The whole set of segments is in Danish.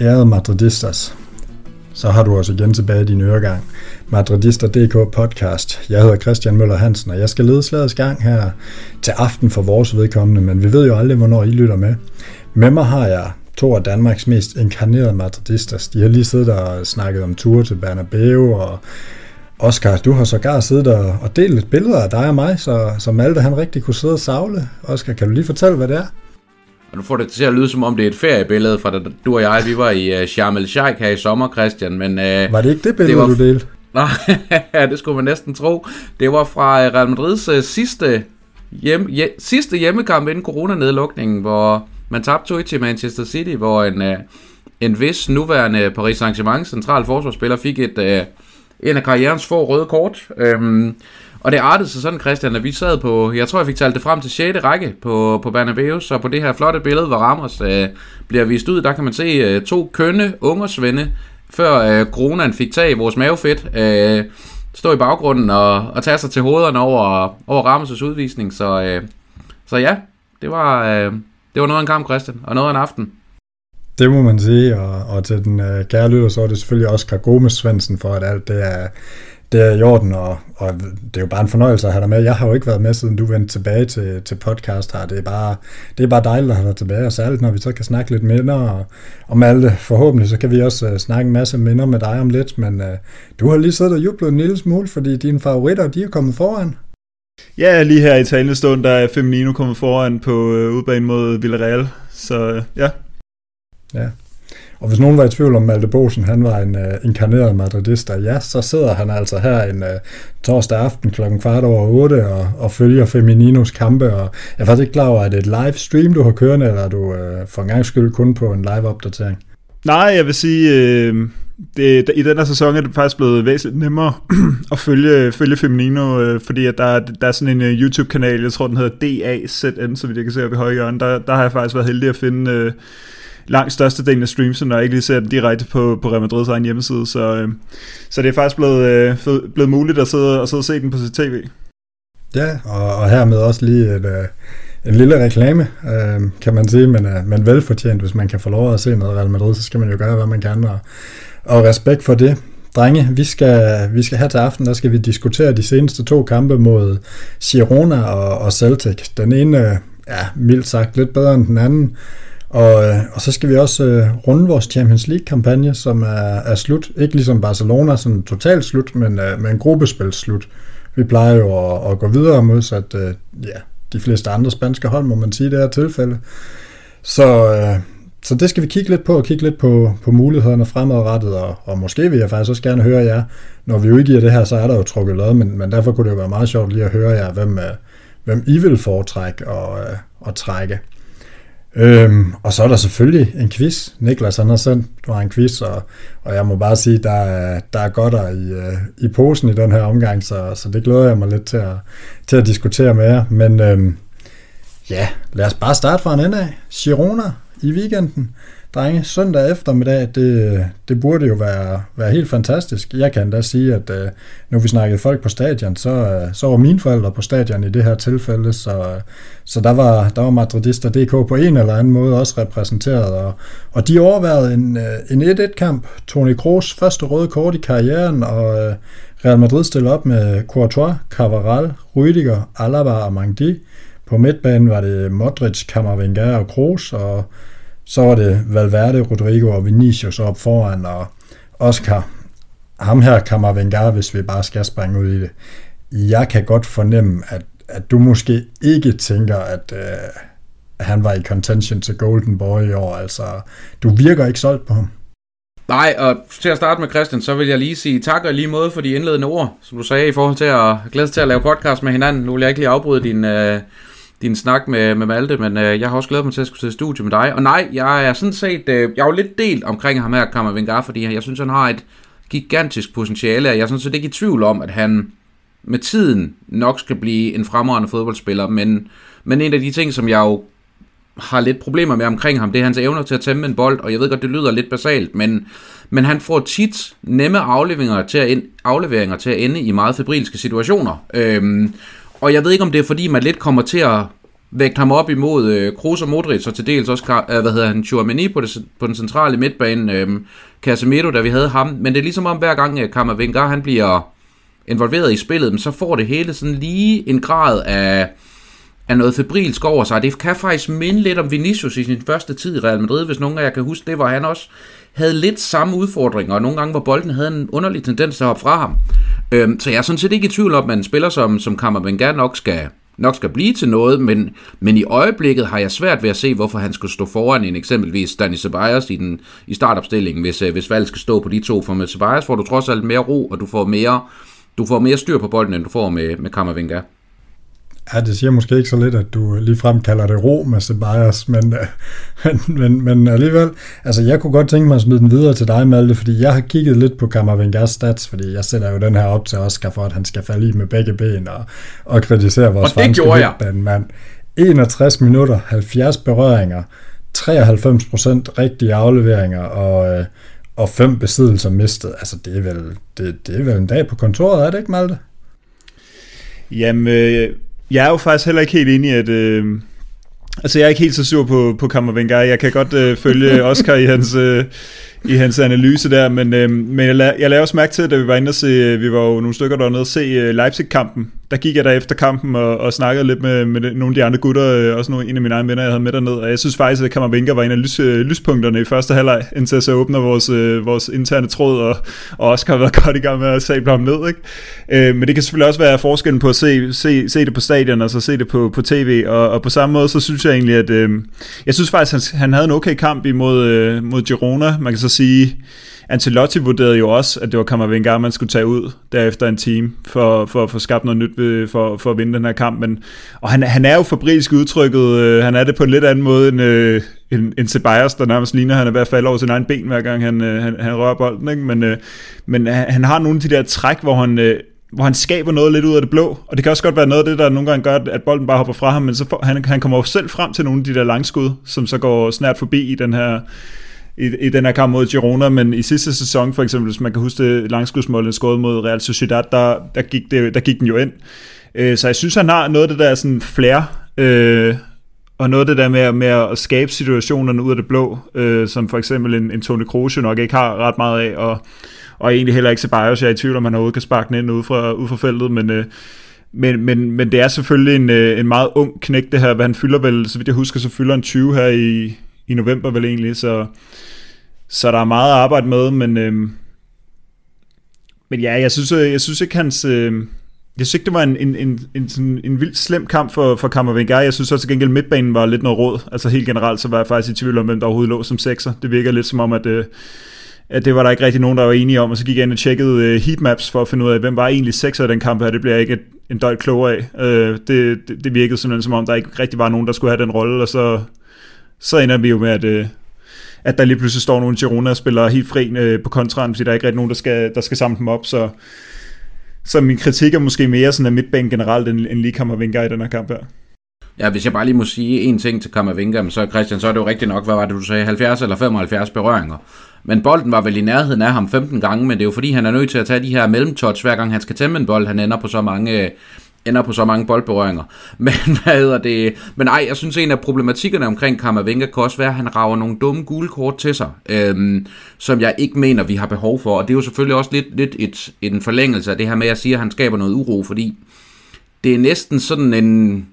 Ærede Madridistas, så har du også igen tilbage i din øregang. Madridister.dk podcast. Jeg hedder Christian Møller Hansen, og jeg skal lede slagets gang her til aften for vores vedkommende, men vi ved jo aldrig, hvornår I lytter med. Med mig har jeg to af Danmarks mest inkarnerede madridistas. De har lige siddet og snakket om ture til Bernabeu, og Oscar, du har sågar siddet og, og delt et billede af dig og mig, så, så Malte han rigtig kunne sidde og savle. Oscar, kan du lige fortælle, hvad det er? Og nu får det til at lyde, som om det er et feriebillede fra da du og jeg, vi var i uh, Sharm el Sheikh her i sommer, Christian. Men, uh, var det ikke det billede, det var... du delte? Nej, det skulle man næsten tro. Det var fra Real Madrids uh, sidste, hjem, hjem, sidste hjemmekamp inden coronanedlukningen, hvor man tabte 2 til Manchester City, hvor en, uh, en vis nuværende Paris Saint-Germain central forsvarsspiller fik et, uh, en af karrierens få røde kort. Øhm, og det artede sig sådan, Christian, at vi sad på, jeg tror, jeg fik talt det frem til 6. række på, på Bernabeu, så på det her flotte billede, hvor Ramos øh, bliver vist ud, der kan man se øh, to kønne ungersvende, før øh, coronaen fik tag i vores mavefedt, øh, stå i baggrunden og, og tage sig til hovederne over, over Ramos' udvisning. Så, øh, så ja, det var, øh, det var noget af en kamp, Christian, og noget af en aften. Det må man sige, og, og til den øh, kære lytter, så er det selvfølgelig også Kargomes Svendsen for, at alt det er det er i orden, og, og det er jo bare en fornøjelse at have dig med. Jeg har jo ikke været med, siden du vendte tilbage til, til podcast her. Det er, bare, det er bare dejligt at have dig tilbage, og særligt når vi så kan snakke lidt minder og, om alt det. Forhåbentlig så kan vi også uh, snakke en masse minder med dig om lidt, men uh, du har lige siddet og jublet en lille smule, fordi dine favoritter, de er kommet foran. Ja, lige her i talende stund, der er Feminino kommet foran på øh, uh, udbanen mod Villarreal, så uh, ja. Ja, og hvis nogen var i tvivl om Malte Bosen, han var en uh, inkarneret madridista, ja, så sidder han altså her en uh, torsdag aften klokken kvart over 8 og, og følger Femininos kampe, og jeg er faktisk ikke klar over, at det er et live stream, du har kørende, eller er du uh, for en gang skyld kun på en live opdatering? Nej, jeg vil sige, øh, det, i den her sæson er det faktisk blevet væsentligt nemmere at følge, følge Feminino, øh, fordi at der, der er sådan en uh, YouTube-kanal, jeg tror den hedder DAZN, så vidt jeg kan se oppe i højre hjørne, der, der har jeg faktisk været heldig at finde... Øh, langt størstedelen af streamsen, når jeg ikke lige ser den direkte på, på Real Madrids egen hjemmeside. Så, øh, så det er faktisk blevet, øh, blevet muligt at sidde, at sidde og se den på sit tv. Ja, og, og hermed også lige et, øh, en lille reklame, øh, kan man sige, men, øh, men velfortjent. Hvis man kan få lov at se noget Real Madrid, så skal man jo gøre, hvad man kan, og, og respekt for det. Drenge, vi skal, vi skal her til aften, der skal vi diskutere de seneste to kampe mod Girona og, og Celtic. Den ene, øh, ja, mildt sagt lidt bedre end den anden, og, øh, og så skal vi også øh, runde vores Champions League-kampagne, som er, er slut. Ikke ligesom Barcelona, sådan totalt slut, men, øh, men gruppespil slut. Vi plejer jo at, at gå videre modsat øh, ja, de fleste andre spanske hold, må man sige i det her tilfælde. Så, øh, så det skal vi kigge lidt på, og kigge lidt på, på mulighederne fremadrettet, og, og måske vil jeg faktisk også gerne høre jer, når vi udgiver det her, så er der jo trukket lod, men, men derfor kunne det jo være meget sjovt lige at høre jer, hvem, øh, hvem I vil foretrække og, øh, og trække. Øhm, og så er der selvfølgelig en quiz. Niklas han har sendt mig en quiz, og, og jeg må bare sige, der er, der er godt i, øh, i posen i den her omgang, så, så det glæder jeg mig lidt til at, til at diskutere med jer. Men øhm, ja, lad os bare starte fra en ende af. Girona i weekenden drenge, søndag eftermiddag, det, det burde jo være, være helt fantastisk. Jeg kan da sige, at uh, nu vi snakkede folk på stadion, så, uh, så var mine forældre på stadion i det her tilfælde, så, uh, så der var, der var Madridister.dk på en eller anden måde også repræsenteret, og, og de overvejede en, uh, en 1-1-kamp. Toni Kroos første røde kort i karrieren, og uh, Real Madrid stillede op med Courtois, Cavaral, Rüdiger, Alaba og Mangdi. På midtbanen var det Modric, Kammervenger og Kroos, og så var det Valverde, Rodrigo og Vinicius op foran, og Oscar, ham her Kammervenger, hvis vi bare skal springe ud i det. Jeg kan godt fornemme, at, at du måske ikke tænker, at, øh, at han var i contention til Golden Boy i år. Altså, du virker ikke solgt på ham. Nej, og til at starte med Christian, så vil jeg lige sige tak og lige måde for de indledende ord, som du sagde i forhold til at glæde til at lave podcast med hinanden. Nu vil jeg ikke lige afbryde din, øh, din snak med, med Malte, men øh, jeg har også glædet mig til at skulle til studie med dig. Og nej, jeg er sådan set, øh, jeg er jo lidt delt omkring ham her, Kammer Vingar, fordi jeg synes, han har et gigantisk potentiale, jeg er sådan set ikke i tvivl om, at han med tiden nok skal blive en fremragende fodboldspiller, men, men en af de ting, som jeg jo har lidt problemer med omkring ham, det er hans evner til at tæmme en bold, og jeg ved godt, det lyder lidt basalt, men, men han får tit nemme afleveringer til, at, afleveringer til at ende i meget febrilske situationer. Øhm, og jeg ved ikke, om det er fordi, man lidt kommer til at vægte ham op imod øh, Kroos og Modric, og til dels også, øh, hvad hedder han, Chouameni på, det, på den centrale midtbane, øh, Casemiro, da vi havde ham, men det er ligesom om hver gang øh, Kammervengar, han bliver involveret i spillet, så får det hele sådan lige en grad af, af noget febrilsk over sig. Det kan faktisk minde lidt om Vinicius i sin første tid i Real Madrid, hvis nogen af jer kan huske det, var han også havde lidt samme udfordringer, og nogle gange, hvor bolden havde en underlig tendens til at hoppe fra ham. Øhm, så jeg er sådan set ikke i tvivl om, at en spiller som, som Kammervengar nok skal, nok skal blive til noget, men, men i øjeblikket har jeg svært ved at se, hvorfor han skulle stå foran en eksempelvis Danny Ceballos i, den, i startopstillingen, hvis, øh, hvis valget skal stå på de to. For med Ceballos får du trods alt mere ro, og du får mere, du får mere styr på bolden, end du får med, med Kammervenga. Ja, det siger måske ikke så lidt, at du ligefrem kalder det ro med Ceballos, men, øh, men, men, men alligevel, altså jeg kunne godt tænke mig at smide den videre til dig, Malte, fordi jeg har kigget lidt på Kammervengers stats, fordi jeg sætter jo den her op til Oscar for, at han skal falde i med begge ben og, og kritisere vores franske mand. 61 minutter, 70 berøringer, 93% rigtige afleveringer og, øh, og fem besiddelser mistet. Altså det er, vel, det, det er vel en dag på kontoret, er det ikke, Malte? Jamen, øh, jeg er jo faktisk heller ikke helt enig i, at... Øh, altså, jeg er ikke helt så sur på, på Kammervengar. Jeg kan godt øh, følge Oscar i hans... Øh, i hans analyse der, men, øh, men jeg, la- jeg lavede også mærke til, da vi var inde og se, vi var jo nogle stykker dernede og se uh, Leipzig-kampen, der gik jeg der efter kampen og, og snakkede lidt med, med nogle af de andre gutter, øh, også nogle, en af mine egne venner, jeg havde med derned, og jeg synes faktisk, at Kammervenker var en af lys, øh, lyspunkterne i første halvleg, indtil så åbner vores, øh, vores interne tråd, og, og også har været godt i gang med at sable ham ned. Ikke? Øh, men det kan selvfølgelig også være forskellen på at se, se, se det på stadion, og så se det på, på tv, og, og på samme måde, så synes jeg egentlig, at øh, jeg synes faktisk, han, han havde en okay kamp imod øh, mod Girona, man kan så sige, Ancelotti vurderede jo også, at det var Kammervengar, man skulle tage ud derefter en team for, for at få skabt noget nyt ved, for, for at vinde den her kamp. Men, og han, han er jo fabrisk udtrykket, øh, han er det på en lidt anden måde end, øh, end, end Ceballos, der nærmest ligner, han er ved at falde over sin egen ben, hver gang han, øh, han, han rører bolden. Ikke? Men, øh, men han, har nogle af de der træk, hvor han... Øh, hvor han skaber noget lidt ud af det blå, og det kan også godt være noget af det, der nogle gange gør, at bolden bare hopper fra ham, men så får, han, han kommer jo selv frem til nogle af de der langskud, som så går snært forbi i den her, i, i den her kamp mod Girona, men i sidste sæson for eksempel, hvis man kan huske det langskudsmålet skåret mod Real Sociedad, der, der, gik det, der gik den jo ind. Øh, så jeg synes, han har noget af det der sådan flair, øh, og noget af det der med, med at skabe situationerne ud af det blå, øh, som for eksempel en, en Toni Kroos nok ikke har ret meget af, og, og egentlig heller ikke Ceballos, jeg er i tvivl om, han overhovedet kan sparke den ind ud fra, ud fra feltet, men, øh, men, men, men det er selvfølgelig en, øh, en meget ung knæk det her, hvad han fylder vel, så vidt jeg husker, så fylder han 20 her i, i november vel egentlig, så, så der er meget at arbejde med, men, øh, men ja, jeg synes, øh, jeg synes ikke hans... Øh, jeg synes ikke, det var en, en, en, en, sådan en vildt slem kamp for, for Kammervengar. Jeg synes også til gengæld, midtbanen var lidt noget råd. Altså helt generelt, så var jeg faktisk i tvivl om, hvem der overhovedet lå som sekser. Det virker lidt som om, at, øh, at det var der ikke rigtig nogen, der var enige om. Og så gik jeg ind og tjekkede øh, heatmaps for at finde ud af, hvem var egentlig sekser i den kamp her. Det bliver jeg ikke en døjt klogere af. Øh, det, det, det virkede simpelthen som om, der ikke rigtig var nogen, der skulle have den rolle. Og så, så ender vi jo med, at, øh, at der lige pludselig står nogle Girona og spiller helt fri øh, på kontraen, fordi der er ikke rigtig nogen, der skal, der skal samle dem op, så, så min kritik er måske mere sådan af midtbanen generelt, end, end lige Kammervenga i den her kamp her. Ja, hvis jeg bare lige må sige en ting til Kammervinger, så Christian, så er det jo rigtigt nok, hvad var det, du sagde, 70 eller 75 berøringer. Men bolden var vel i nærheden af ham 15 gange, men det er jo fordi, han er nødt til at tage de her mellemtouch, hver gang han skal tæmme en bold. Han ender på så mange øh, ender på så mange boldberøringer. Men hvad hedder det? Men ej, jeg synes en af problematikkerne omkring Kammervenka kan også være, at han rager nogle dumme gule kort til sig, øhm, som jeg ikke mener, vi har behov for. Og det er jo selvfølgelig også lidt, lidt et, en forlængelse af det her med, at jeg siger, at han skaber noget uro, fordi det er næsten sådan en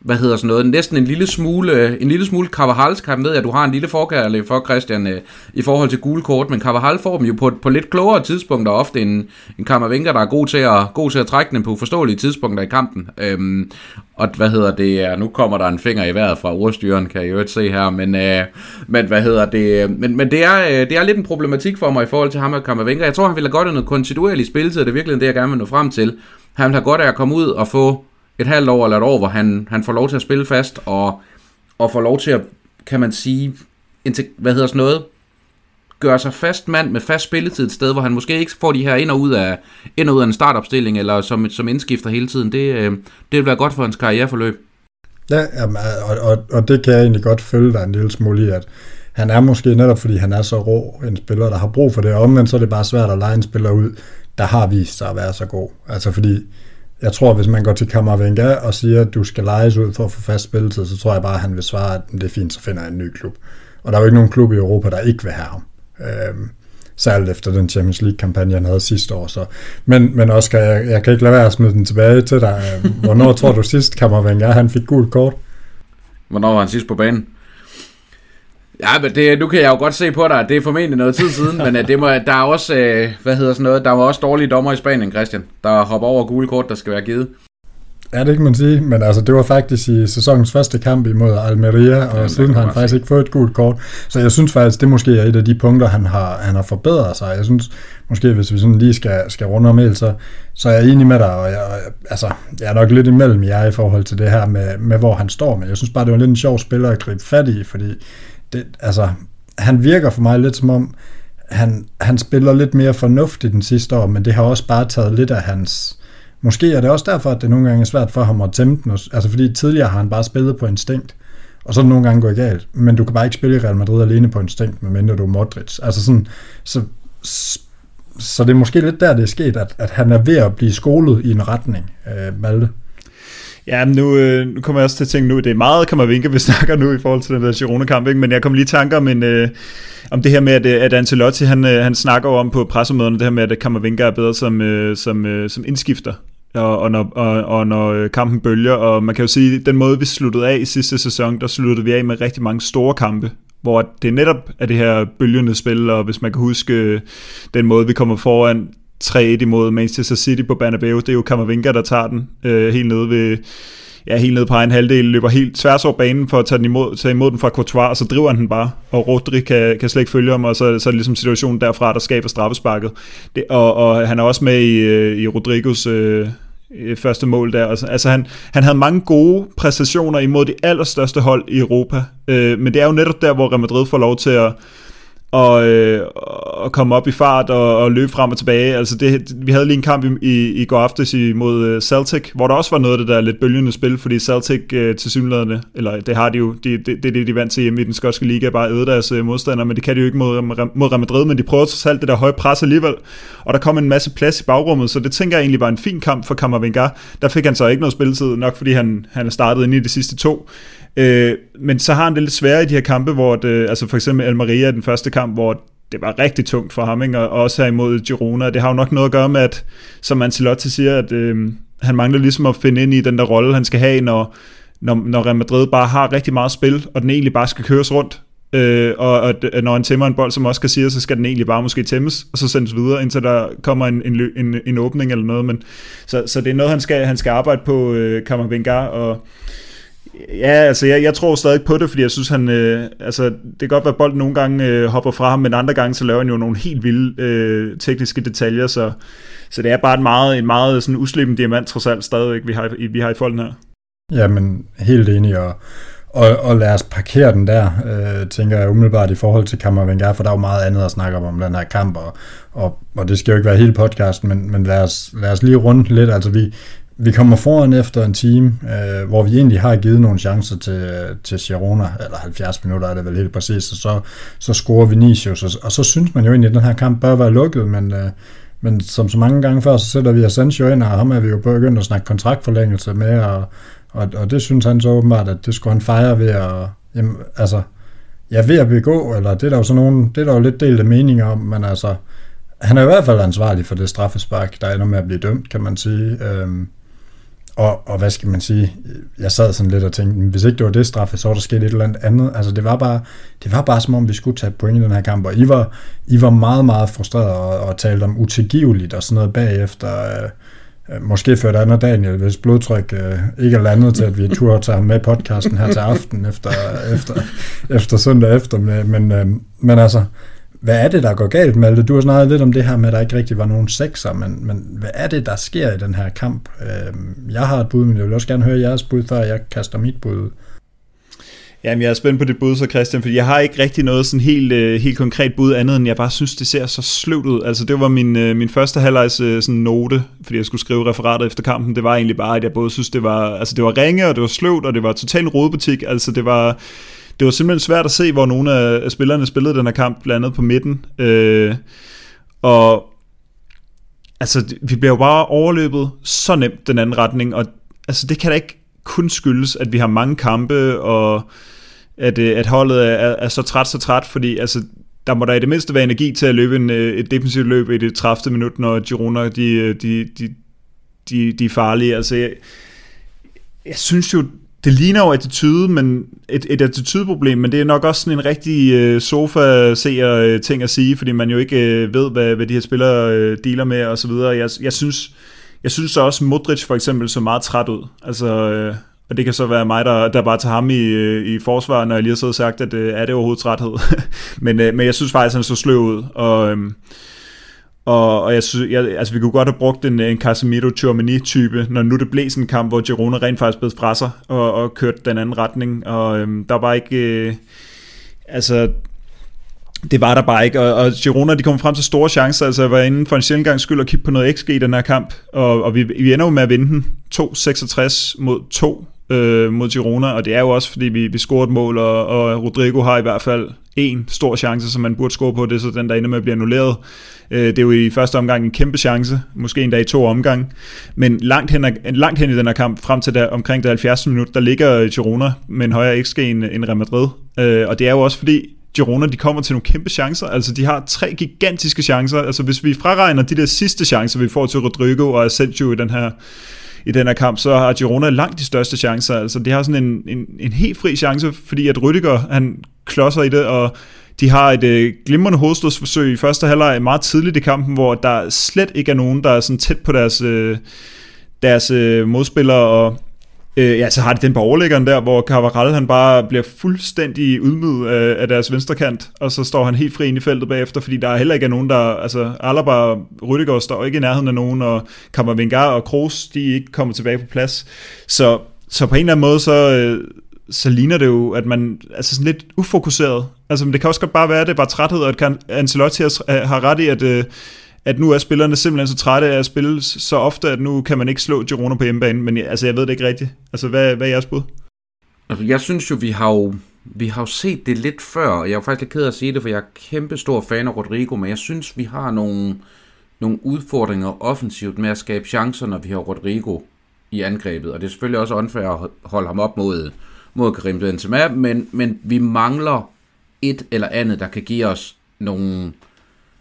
hvad hedder sådan noget, næsten en lille smule, en lille smule Carvajals-kamp, ved jeg, at du har en lille forkærlighed for, Christian, øh, i forhold til gule kort, men Carvajal får dem jo på, på lidt klogere tidspunkter ofte end en Kammervenker, der er god til, at, god til at trække dem på forståelige tidspunkter i kampen. Øhm, og hvad hedder det, nu kommer der en finger i vejret fra ordstyren, kan jeg jo ikke se her, men, øh, men hvad hedder det, men, men det, er, øh, det er lidt en problematik for mig i forhold til ham og Kammervenker. Jeg tror, han ville have godt af noget kontinuerligt spilletid, det er virkelig det, jeg gerne vil nå frem til. Han har godt af at komme ud og få et halvt år eller et år, hvor han, han får lov til at spille fast, og, og får lov til at, kan man sige, indtil, hvad hedder sådan noget, gøre sig fast mand med fast spilletid et sted, hvor han måske ikke får de her ind og ud af, ind og ud af en startopstilling, eller som, som indskifter hele tiden. Det, øh, det vil være godt for hans karriereforløb. Ja, og, og, og det kan jeg egentlig godt følge dig en lille smule i, at han er måske netop, fordi han er så rå en spiller, der har brug for det, og omvendt så er det bare svært at lege en spiller ud, der har vist sig at være så god. Altså fordi, jeg tror, hvis man går til Kammervenga og siger, at du skal lejes ud for at få fast spilletid, så tror jeg bare, at han vil svare, at det er fint, så finder jeg en ny klub. Og der er jo ikke nogen klub i Europa, der ikke vil have ham. Øhm, særligt efter den Champions League-kampagne, han havde sidste år. Så. Men, men Oscar, jeg, jeg kan ikke lade være at smide den tilbage til dig. Øhm, hvornår tror du sidst, Kammervenga, han fik gult kort? Hvornår var han sidst på banen? Ja, men det, nu kan jeg jo godt se på dig, det er formentlig noget tid siden, men øh, det må, der er også, øh, hvad hedder sådan noget, der var også dårlige dommer i Spanien, Christian, der hopper over gule kort, der skal være givet. Ja, det kan man sige, men altså, det var faktisk i sæsonens første kamp imod Almeria, og ja, siden har han faktisk ikke fået et gult kort. Så jeg synes faktisk, det måske er et af de punkter, han har, han har forbedret sig. Jeg synes måske, hvis vi sådan lige skal, skal runde om el, så, så er jeg enig med dig, og jeg, altså, jeg er nok lidt imellem jer i forhold til det her med, med, hvor han står, men jeg synes bare, det var lidt en sjov spiller at gribe fat i, fordi det, altså, han virker for mig lidt som om, han, han spiller lidt mere fornuftigt den sidste år, men det har også bare taget lidt af hans... Måske er det også derfor, at det nogle gange er svært for ham at tæmme den. Altså fordi tidligere har han bare spillet på instinkt, og så er det nogle gange gået galt. Men du kan bare ikke spille i Real Madrid alene på instinkt, medmindre du er Modric. Altså sådan, så, så det er måske lidt der, det er sket, at, at han er ved at blive skolet i en retning, øh, Malte. Ja, nu, øh, nu kommer jeg også til at tænke nu, det er meget Kammervinke, vi snakker nu i forhold til den der Girona-kamp, ikke? men jeg kom lige i tanker om, en, øh, om det her med, at, øh, at Ancelotti, han, øh, han snakker om på pressemøderne, det her med, at Kammervinke er bedre som, øh, som, øh, som indskifter, og, og, når, og, og når øh, kampen bølger, og man kan jo sige, den måde, vi sluttede af i sidste sæson, der sluttede vi af med rigtig mange store kampe, hvor det netop er det her bølgende spil, og hvis man kan huske øh, den måde, vi kommer foran 3-1 imod Manchester City på Bernabeu. Det er jo Kammervinga, der tager den øh, helt nede ved ja, helt nede på en halvdel, løber helt tværs over banen for at tage, den imod, tage imod den fra Courtois, og så driver han den bare, og Rodri kan, kan slet ikke følge ham, og så, så er det ligesom situationen derfra, der skaber straffesparket. Det, og, og han er også med i, øh, i Rodrigos øh, øh, første mål der. Altså, altså han, han havde mange gode præstationer imod de allerstørste hold i Europa, øh, men det er jo netop der, hvor Real Madrid får lov til at og, øh, og komme op i fart og, og løbe frem og tilbage. Altså det, vi havde lige en kamp i, i, i går aftes mod øh, Celtic, hvor der også var noget af det der lidt bølgende spil, fordi Celtic øh, til synligheden, eller det har de jo, det, det er det, de vant til hjemme i den skotske liga, bare æde deres øh, modstandere, men det kan de jo ikke mod, mod Real Madrid, men de prøver trods alt det der høje pres alligevel, og der kom en masse plads i bagrummet, så det tænker jeg egentlig var en fin kamp for Kammervenga. Der fik han så ikke noget spilletid, nok fordi han, han er startet ind i de sidste to, Øh, men så har han det lidt sværere i de her kampe, hvor det, altså for eksempel Almeria, den første kamp, hvor det var rigtig tungt for ham, ikke? og også her imod Girona. Det har jo nok noget at gøre med, at som Ancelotti siger, at øh, han mangler ligesom at finde ind i den der rolle, han skal have, når, når, når Real Madrid bare har rigtig meget spil, og den egentlig bare skal køres rundt. Øh, og, og når han tæmmer en bold, som også kan sige, så skal den egentlig bare måske tæmmes, og så sendes videre, indtil der kommer en, en, en, en åbning eller noget. Men, så, så det er noget, han skal, han skal arbejde på, øh, Kammervenga, og Ja, altså jeg, jeg tror stadig på det, fordi jeg synes, han, øh, altså det kan godt være, at bolden nogle gange øh, hopper fra ham, men andre gange så laver han jo nogle helt vilde øh, tekniske detaljer, så, så det er bare en meget, en meget sådan uslippen diamant trods alt stadigvæk, vi har, vi har i folden her. Ja, men helt enig, og, og, og lad os parkere den der, øh, tænker jeg umiddelbart i forhold til Kammervenger, for der er jo meget andet at snakke om, om den her kamp, og, og, og det skal jo ikke være hele podcasten, men, men lad, os, lad os lige runde lidt, altså vi, vi kommer foran efter en time, øh, hvor vi egentlig har givet nogle chancer til, til Girona, eller 70 minutter er det vel helt præcis, og så, så scorer Vinicius, og, og så synes man jo egentlig, at den her kamp bør være lukket, men, øh, men som så mange gange før, så sætter vi Asensio ind, og ham er vi jo begyndt at snakke kontraktforlængelse med, og, og, og det synes han så åbenbart, at det skulle han fejre ved at, jamen, altså, ja, ved at begå, eller det er der jo sådan nogle, det er der jo lidt delte meninger om, men altså, han er i hvert fald ansvarlig for det straffespark, der ender med at blive dømt, kan man sige. Øhm, og, og hvad skal man sige, jeg sad sådan lidt og tænkte, hvis ikke det var det straffe, så var der sket et eller andet andet. Altså det var bare, det var bare som om, vi skulle tage point i den her kamp, og I var, I var meget, meget frustreret og, og talte om utilgiveligt og sådan noget bagefter. Øh, øh måske før der andet Daniel, hvis blodtryk øh, ikke er landet til, at vi turde tage ham med podcasten her til aften efter, efter, efter søndag efter. Men, øh, men altså, hvad er det, der går galt, Malte? Du har snakket lidt om det her med, at der ikke rigtig var nogen sekser, men, men hvad er det, der sker i den her kamp? Øh, jeg har et bud, men jeg vil også gerne høre jeres bud, før jeg kaster mit bud ud. Jamen, jeg er spændt på det bud så, Christian, fordi jeg har ikke rigtig noget sådan helt, øh, helt konkret bud andet, end jeg bare synes, det ser så sløvt ud. Altså, det var min, øh, min første halvlejs øh, sådan note, fordi jeg skulle skrive referatet efter kampen. Det var egentlig bare, at jeg både synes, det var, altså, det var ringe, og det var sløvt, og det var totalt rodebutik. Altså, det var, det var simpelthen svært at se, hvor nogle af spillerne spillede den her kamp, blandt andet på midten. Øh, og altså, vi bliver jo bare overløbet så nemt den anden retning, og altså, det kan da ikke kun skyldes, at vi har mange kampe, og at, øh, at holdet er, er så træt, så træt, fordi altså, der må der i det mindste være energi til at løbe en, øh, et defensivt løb i det 30. minut, når Girona de, øh, de, de, de, de er farlige. Altså, jeg, jeg synes jo, det ligner jo attitude, men et, et attitude-problem, men det er nok også sådan en rigtig øh, sofa-seer-ting at sige, fordi man jo ikke øh, ved, hvad, hvad de her spillere øh, dealer med og så videre. Jeg, jeg synes, jeg synes så også, Modric for eksempel så meget træt ud. Altså, øh, og det kan så være mig, der, der bare tager ham i, øh, i forsvar, når jeg lige har siddet og sagt, at øh, er det overhovedet træthed. men, øh, men jeg synes faktisk, at han så sløv ud. Og, øh, og, og jeg synes, jeg, altså vi kunne godt have brugt en, en Casemiro Chouameni type, når nu det blev sådan en kamp, hvor Girona rent faktisk blev fra sig og, og kørt den anden retning. Og øhm, der var ikke... Øh, altså, det var der bare ikke, og, og Girona de kom frem til store chancer, altså jeg var inde for en sjældent gang skyld at kigge på noget XG i den her kamp, og, og vi, vi ender jo med at vinde den. 2-66 mod 2 øh, mod Girona, og det er jo også, fordi vi, vi scorede et mål, og, og Rodrigo har i hvert fald en stor chance, som man burde score på, det er så den, der ender med at blive annulleret. Øh, det er jo i første omgang en kæmpe chance, måske endda i to omgange, men langt hen, langt hen i den her kamp, frem til der, omkring det 70. minut, der ligger Girona med en højere XG end, end Real Madrid, øh, og det er jo også fordi, Girona, de kommer til nogle kæmpe chancer. Altså, de har tre gigantiske chancer. Altså, hvis vi fraregner de der sidste chancer, vi får til Rodrigo og Asensio i den her i den her kamp, så har Girona langt de største chancer. Altså, de har sådan en, en, en helt fri chance, fordi at Rüdiger, han klodser i det, og de har et øh, glimrende hovedstødsforsøg i første halvleg meget tidligt i kampen, hvor der slet ikke er nogen, der er sådan tæt på deres, øh, deres øh, modspillere, og Øh, ja, så har de den på overlæggeren der, hvor Cavaral han bare bliver fuldstændig udmydet af, af deres venstre kant, og så står han helt fri ind i feltet bagefter, fordi der er heller ikke er nogen, der... Altså, Alaba og Rüdiger står ikke i nærheden af nogen, og Kammervengar og Kroos, de er ikke kommet tilbage på plads. Så, så på en eller anden måde, så, øh, så ligner det jo, at man altså sådan lidt ufokuseret. Altså, men det kan også godt bare være, at det er bare træthed, og at Ancelotti har ret i, at, øh, at nu er spillerne simpelthen så trætte af at spille så ofte, at nu kan man ikke slå Girona på hjemmebane, men altså, jeg ved det ikke rigtigt. Altså, hvad, hvad er jeres bud? Altså, jeg synes jo, vi har jo, vi har jo set det lidt før, og jeg er faktisk lidt ked af at sige det, for jeg er kæmpe stor fan af Rodrigo, men jeg synes, vi har nogle, nogle udfordringer offensivt med at skabe chancer, når vi har Rodrigo i angrebet, og det er selvfølgelig også unfair at holde ham op mod, mod Karim Benzema, men, men vi mangler et eller andet, der kan give os nogle,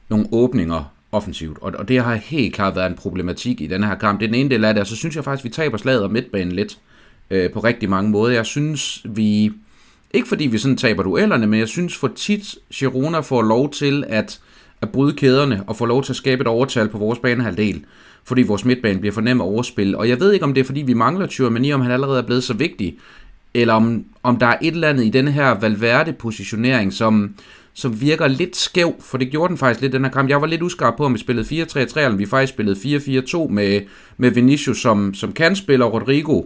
nogle åbninger offensivt, og, og det har helt klart været en problematik i den her kamp. Det er den ene del af det, og så synes jeg faktisk, at vi taber slaget om midtbanen lidt øh, på rigtig mange måder. Jeg synes, vi... Ikke fordi vi sådan taber duellerne, men jeg synes for tit, Girona får lov til at, at bryde kæderne og få lov til at skabe et overtal på vores banehalvdel, fordi vores midtbane bliver for nem at overspille. Og jeg ved ikke, om det er, fordi vi mangler Tyrmani, om han allerede er blevet så vigtig, eller om, om der er et eller andet i den her Valverde-positionering, som, som virker lidt skæv, for det gjorde den faktisk lidt den her kamp. Jeg var lidt uskarp på, om vi spillede 4-3-3, eller om vi faktisk spillede 4-4-2 med, med Vinicius som, som kantspiller, Rodrigo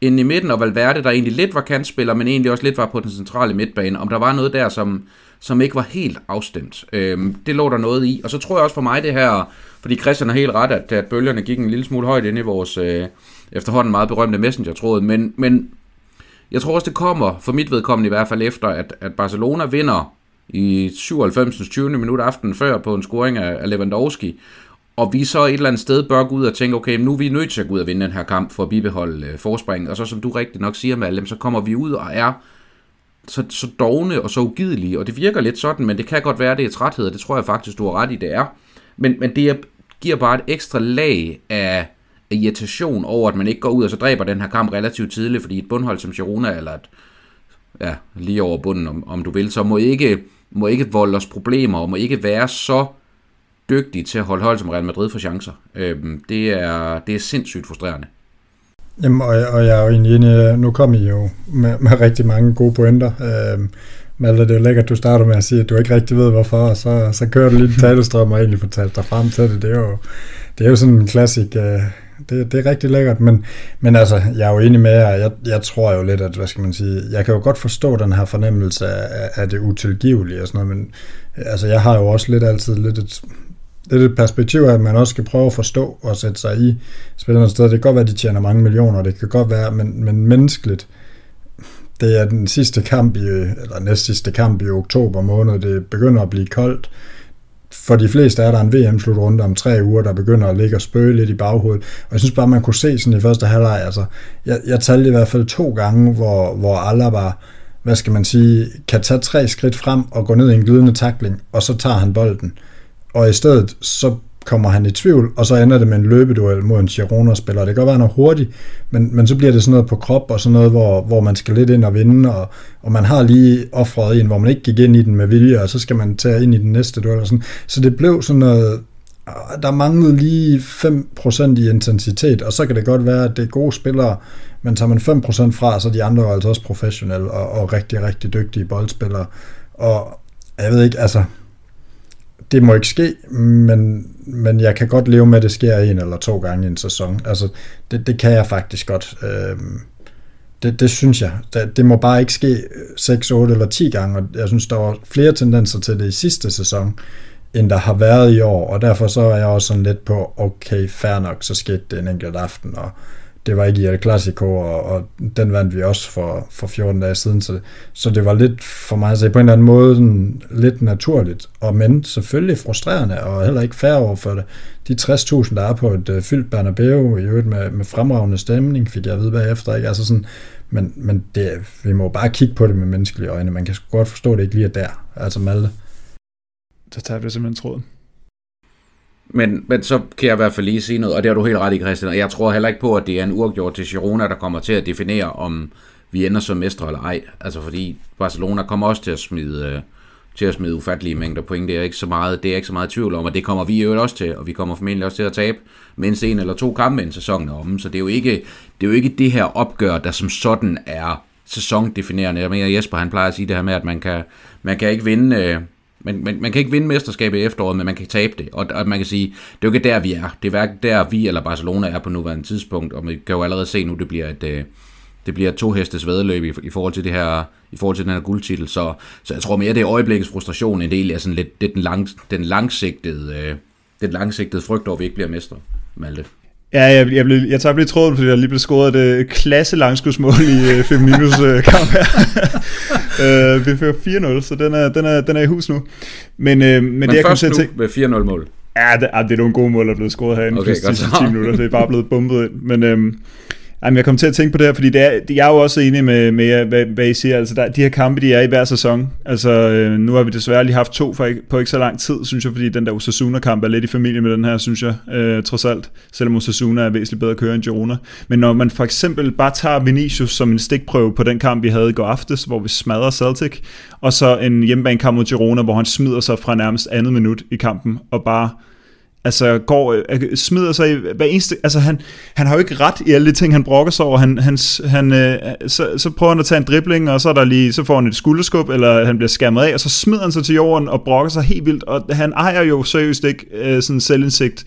inde i midten, og Valverde, der egentlig lidt var kantspiller, men egentlig også lidt var på den centrale midtbane. Om der var noget der, som, som ikke var helt afstemt. Øhm, det lå der noget i. Og så tror jeg også for mig det her, fordi Christian har helt ret, at, at bølgerne gik en lille smule højt ind i vores øh, efterhånden meget berømte messenger-tråd, men, men jeg tror også, det kommer, for mit vedkommende i hvert fald efter, at, at Barcelona vinder i 97. 20. minut aften før på en scoring af Lewandowski. Og vi så et eller andet sted bør gå ud og tænke, okay, nu er vi nødt til at gå ud og vinde den her kamp for at bibeholde øh, forspringet, Og så som du rigtig nok siger, Malem, så kommer vi ud og er så, så dogne og så ugidelige. Og det virker lidt sådan, men det kan godt være, det er træthed, og det tror jeg faktisk, du har ret i, det er. Men, men det giver bare et ekstra lag af, af irritation over, at man ikke går ud og så dræber den her kamp relativt tidligt, fordi et bundhold som Girona, eller et, ja, lige over bunden, om, om du vil, så må ikke må ikke volde os problemer, og må ikke være så dygtig til at holde hold som Real Madrid for chancer. Øhm, det, er, det er sindssygt frustrerende. Jamen, og, og jeg er jo egentlig enig, nu kom I jo med, med rigtig mange gode pointer. Øhm, Malte, det er jo lækkert, at du starter med at sige, at du ikke rigtig ved hvorfor, og så, så kører du lige en talestrøm og egentlig fortæller dig frem til det. Det er jo, det er jo sådan en klassik, uh, det, det er rigtig lækkert, men, men altså, jeg er jo enig med jer, jeg, jeg tror jo lidt, at, hvad skal man sige, jeg kan jo godt forstå den her fornemmelse af, af det utilgivelige og sådan noget, men altså, jeg har jo også lidt altid lidt et, lidt et perspektiv af, at man også skal prøve at forstå og sætte sig i spillernes sted. Det kan godt være, at de tjener mange millioner, det kan godt være, men, men menneskeligt, det er den sidste kamp i, eller næst sidste kamp i oktober måned, det begynder at blive koldt, for de fleste er der en VM-slutrunde om tre uger, der begynder at ligge og spøge lidt i baghovedet. Og jeg synes bare, man kunne se sådan i første halvleg, altså, jeg, jeg talte i hvert fald to gange, hvor, hvor Alaba, hvad skal man sige, kan tage tre skridt frem og gå ned i en glidende takling, og så tager han bolden. Og i stedet, så kommer han i tvivl, og så ender det med en løbeduel mod en Girona-spiller. Det kan godt være, han er hurtig, men, men så bliver det sådan noget på krop, og sådan noget, hvor, hvor man skal lidt ind og vinde, og, og man har lige offret en, hvor man ikke gik ind i den med vilje, og så skal man tage ind i den næste duel. Og sådan. Så det blev sådan noget, ah, der manglede lige 5% i intensitet, og så kan det godt være, at det er gode spillere, men tager man 5% fra, så er de andre altså også professionelle og, og rigtig, rigtig dygtige boldspillere. Og jeg ved ikke, altså, det må ikke ske, men, men jeg kan godt leve med, at det sker en eller to gange i en sæson. Altså, det, det kan jeg faktisk godt. Øhm, det, det synes jeg. Det, det må bare ikke ske øh, 6, 8 eller 10 gange, og jeg synes, der var flere tendenser til det i sidste sæson, end der har været i år, og derfor så er jeg også sådan lidt på, okay, fair nok, så skete det en enkelt aften, og det var ikke i El Clasico, og, og den vandt vi også for, for 14 dage siden, så, så det var lidt for mig at se på en eller anden måde sådan, lidt naturligt, og men selvfølgelig frustrerende, og heller ikke færre over for det. De 60.000, der er på et uh, fyldt Bernabeu, i øvrigt med, med fremragende stemning, fik jeg at vide bagefter, ikke? Altså sådan, men, men det, vi må bare kigge på det med menneskelige øjne, man kan godt forstå, at det ikke lige er der, altså Malte. Så tager vi simpelthen tråden. Men, men så kan jeg i hvert fald lige sige noget, og det har du helt ret i, Christian, og jeg tror heller ikke på, at det er en uafgjort til Girona, der kommer til at definere, om vi ender som mestre eller ej. Altså fordi Barcelona kommer også til at smide, øh, til at smide ufattelige mængder point. Det er ikke så meget, det er ikke så meget tvivl om, og det kommer vi jo også til, og vi kommer formentlig også til at tabe mindst en eller to kampe en sæson om. Så det er jo ikke det, er jo ikke det her opgør, der som sådan er sæsondefinerende. Jeg mener, Jesper han plejer at sige det her med, at man kan, man kan ikke vinde, øh, men, man, man kan ikke vinde mesterskabet i efteråret, men man kan tabe det. Og, og man kan sige, det er jo ikke der, vi er. Det er hverken der, vi eller Barcelona er på nuværende tidspunkt. Og man kan jo allerede se nu, det bliver et, øh, det bliver to hestes vedløb i, i, forhold til det her, i forhold til den her guldtitel. Så, så jeg tror mere, det er øjeblikkets frustration, en del er sådan lidt, det den, lang, den langsigtede, øh, den langsigtede frygt over, at vi ikke bliver mestre, Malte. Ja, jeg, jeg, blev, jeg tager lige tråden, fordi der lige blev scoret et øh, klasse langskudsmål i øh, uh, Femininus øh, kamp her uh, vi fører 4-0, så den er, den, er, den er i hus nu. Men, uh, men, men det, jeg kom til at tænke... med 4-0 mål. Ja, det, ah, det er nogle gode mål, der er blevet scoret her okay, de sidste 10 minutter. Det er bare blevet bumpet ind. Men, øhm, Jamen, jeg kom til at tænke på det her, fordi det er, jeg er jo også enig med, med hvad, hvad I siger. Altså, der, de her kampe, de er i hver sæson. Altså, øh, nu har vi desværre lige haft to for ikke, på ikke så lang tid, synes jeg, fordi den der Osasuna-kamp er lidt i familie med den her, synes jeg, øh, trods alt. Selvom Osasuna er væsentligt bedre at køre end Girona. Men når man for eksempel bare tager Vinicius som en stikprøve på den kamp, vi havde i går aftes, hvor vi smadrer Celtic, og så en hjemmebanekamp mod Girona, hvor han smider sig fra nærmest andet minut i kampen, og bare altså går, øh, smider sig i hver eneste, altså han, han har jo ikke ret i alle de ting, han brokker sig over, han, han, han øh, så, så prøver han at tage en dribling, og så, er der lige, så får han et skulderskub, eller han bliver skærmet af, og så smider han sig til jorden og brokker sig helt vildt, og han ejer jo seriøst ikke øh, sådan selvindsigt,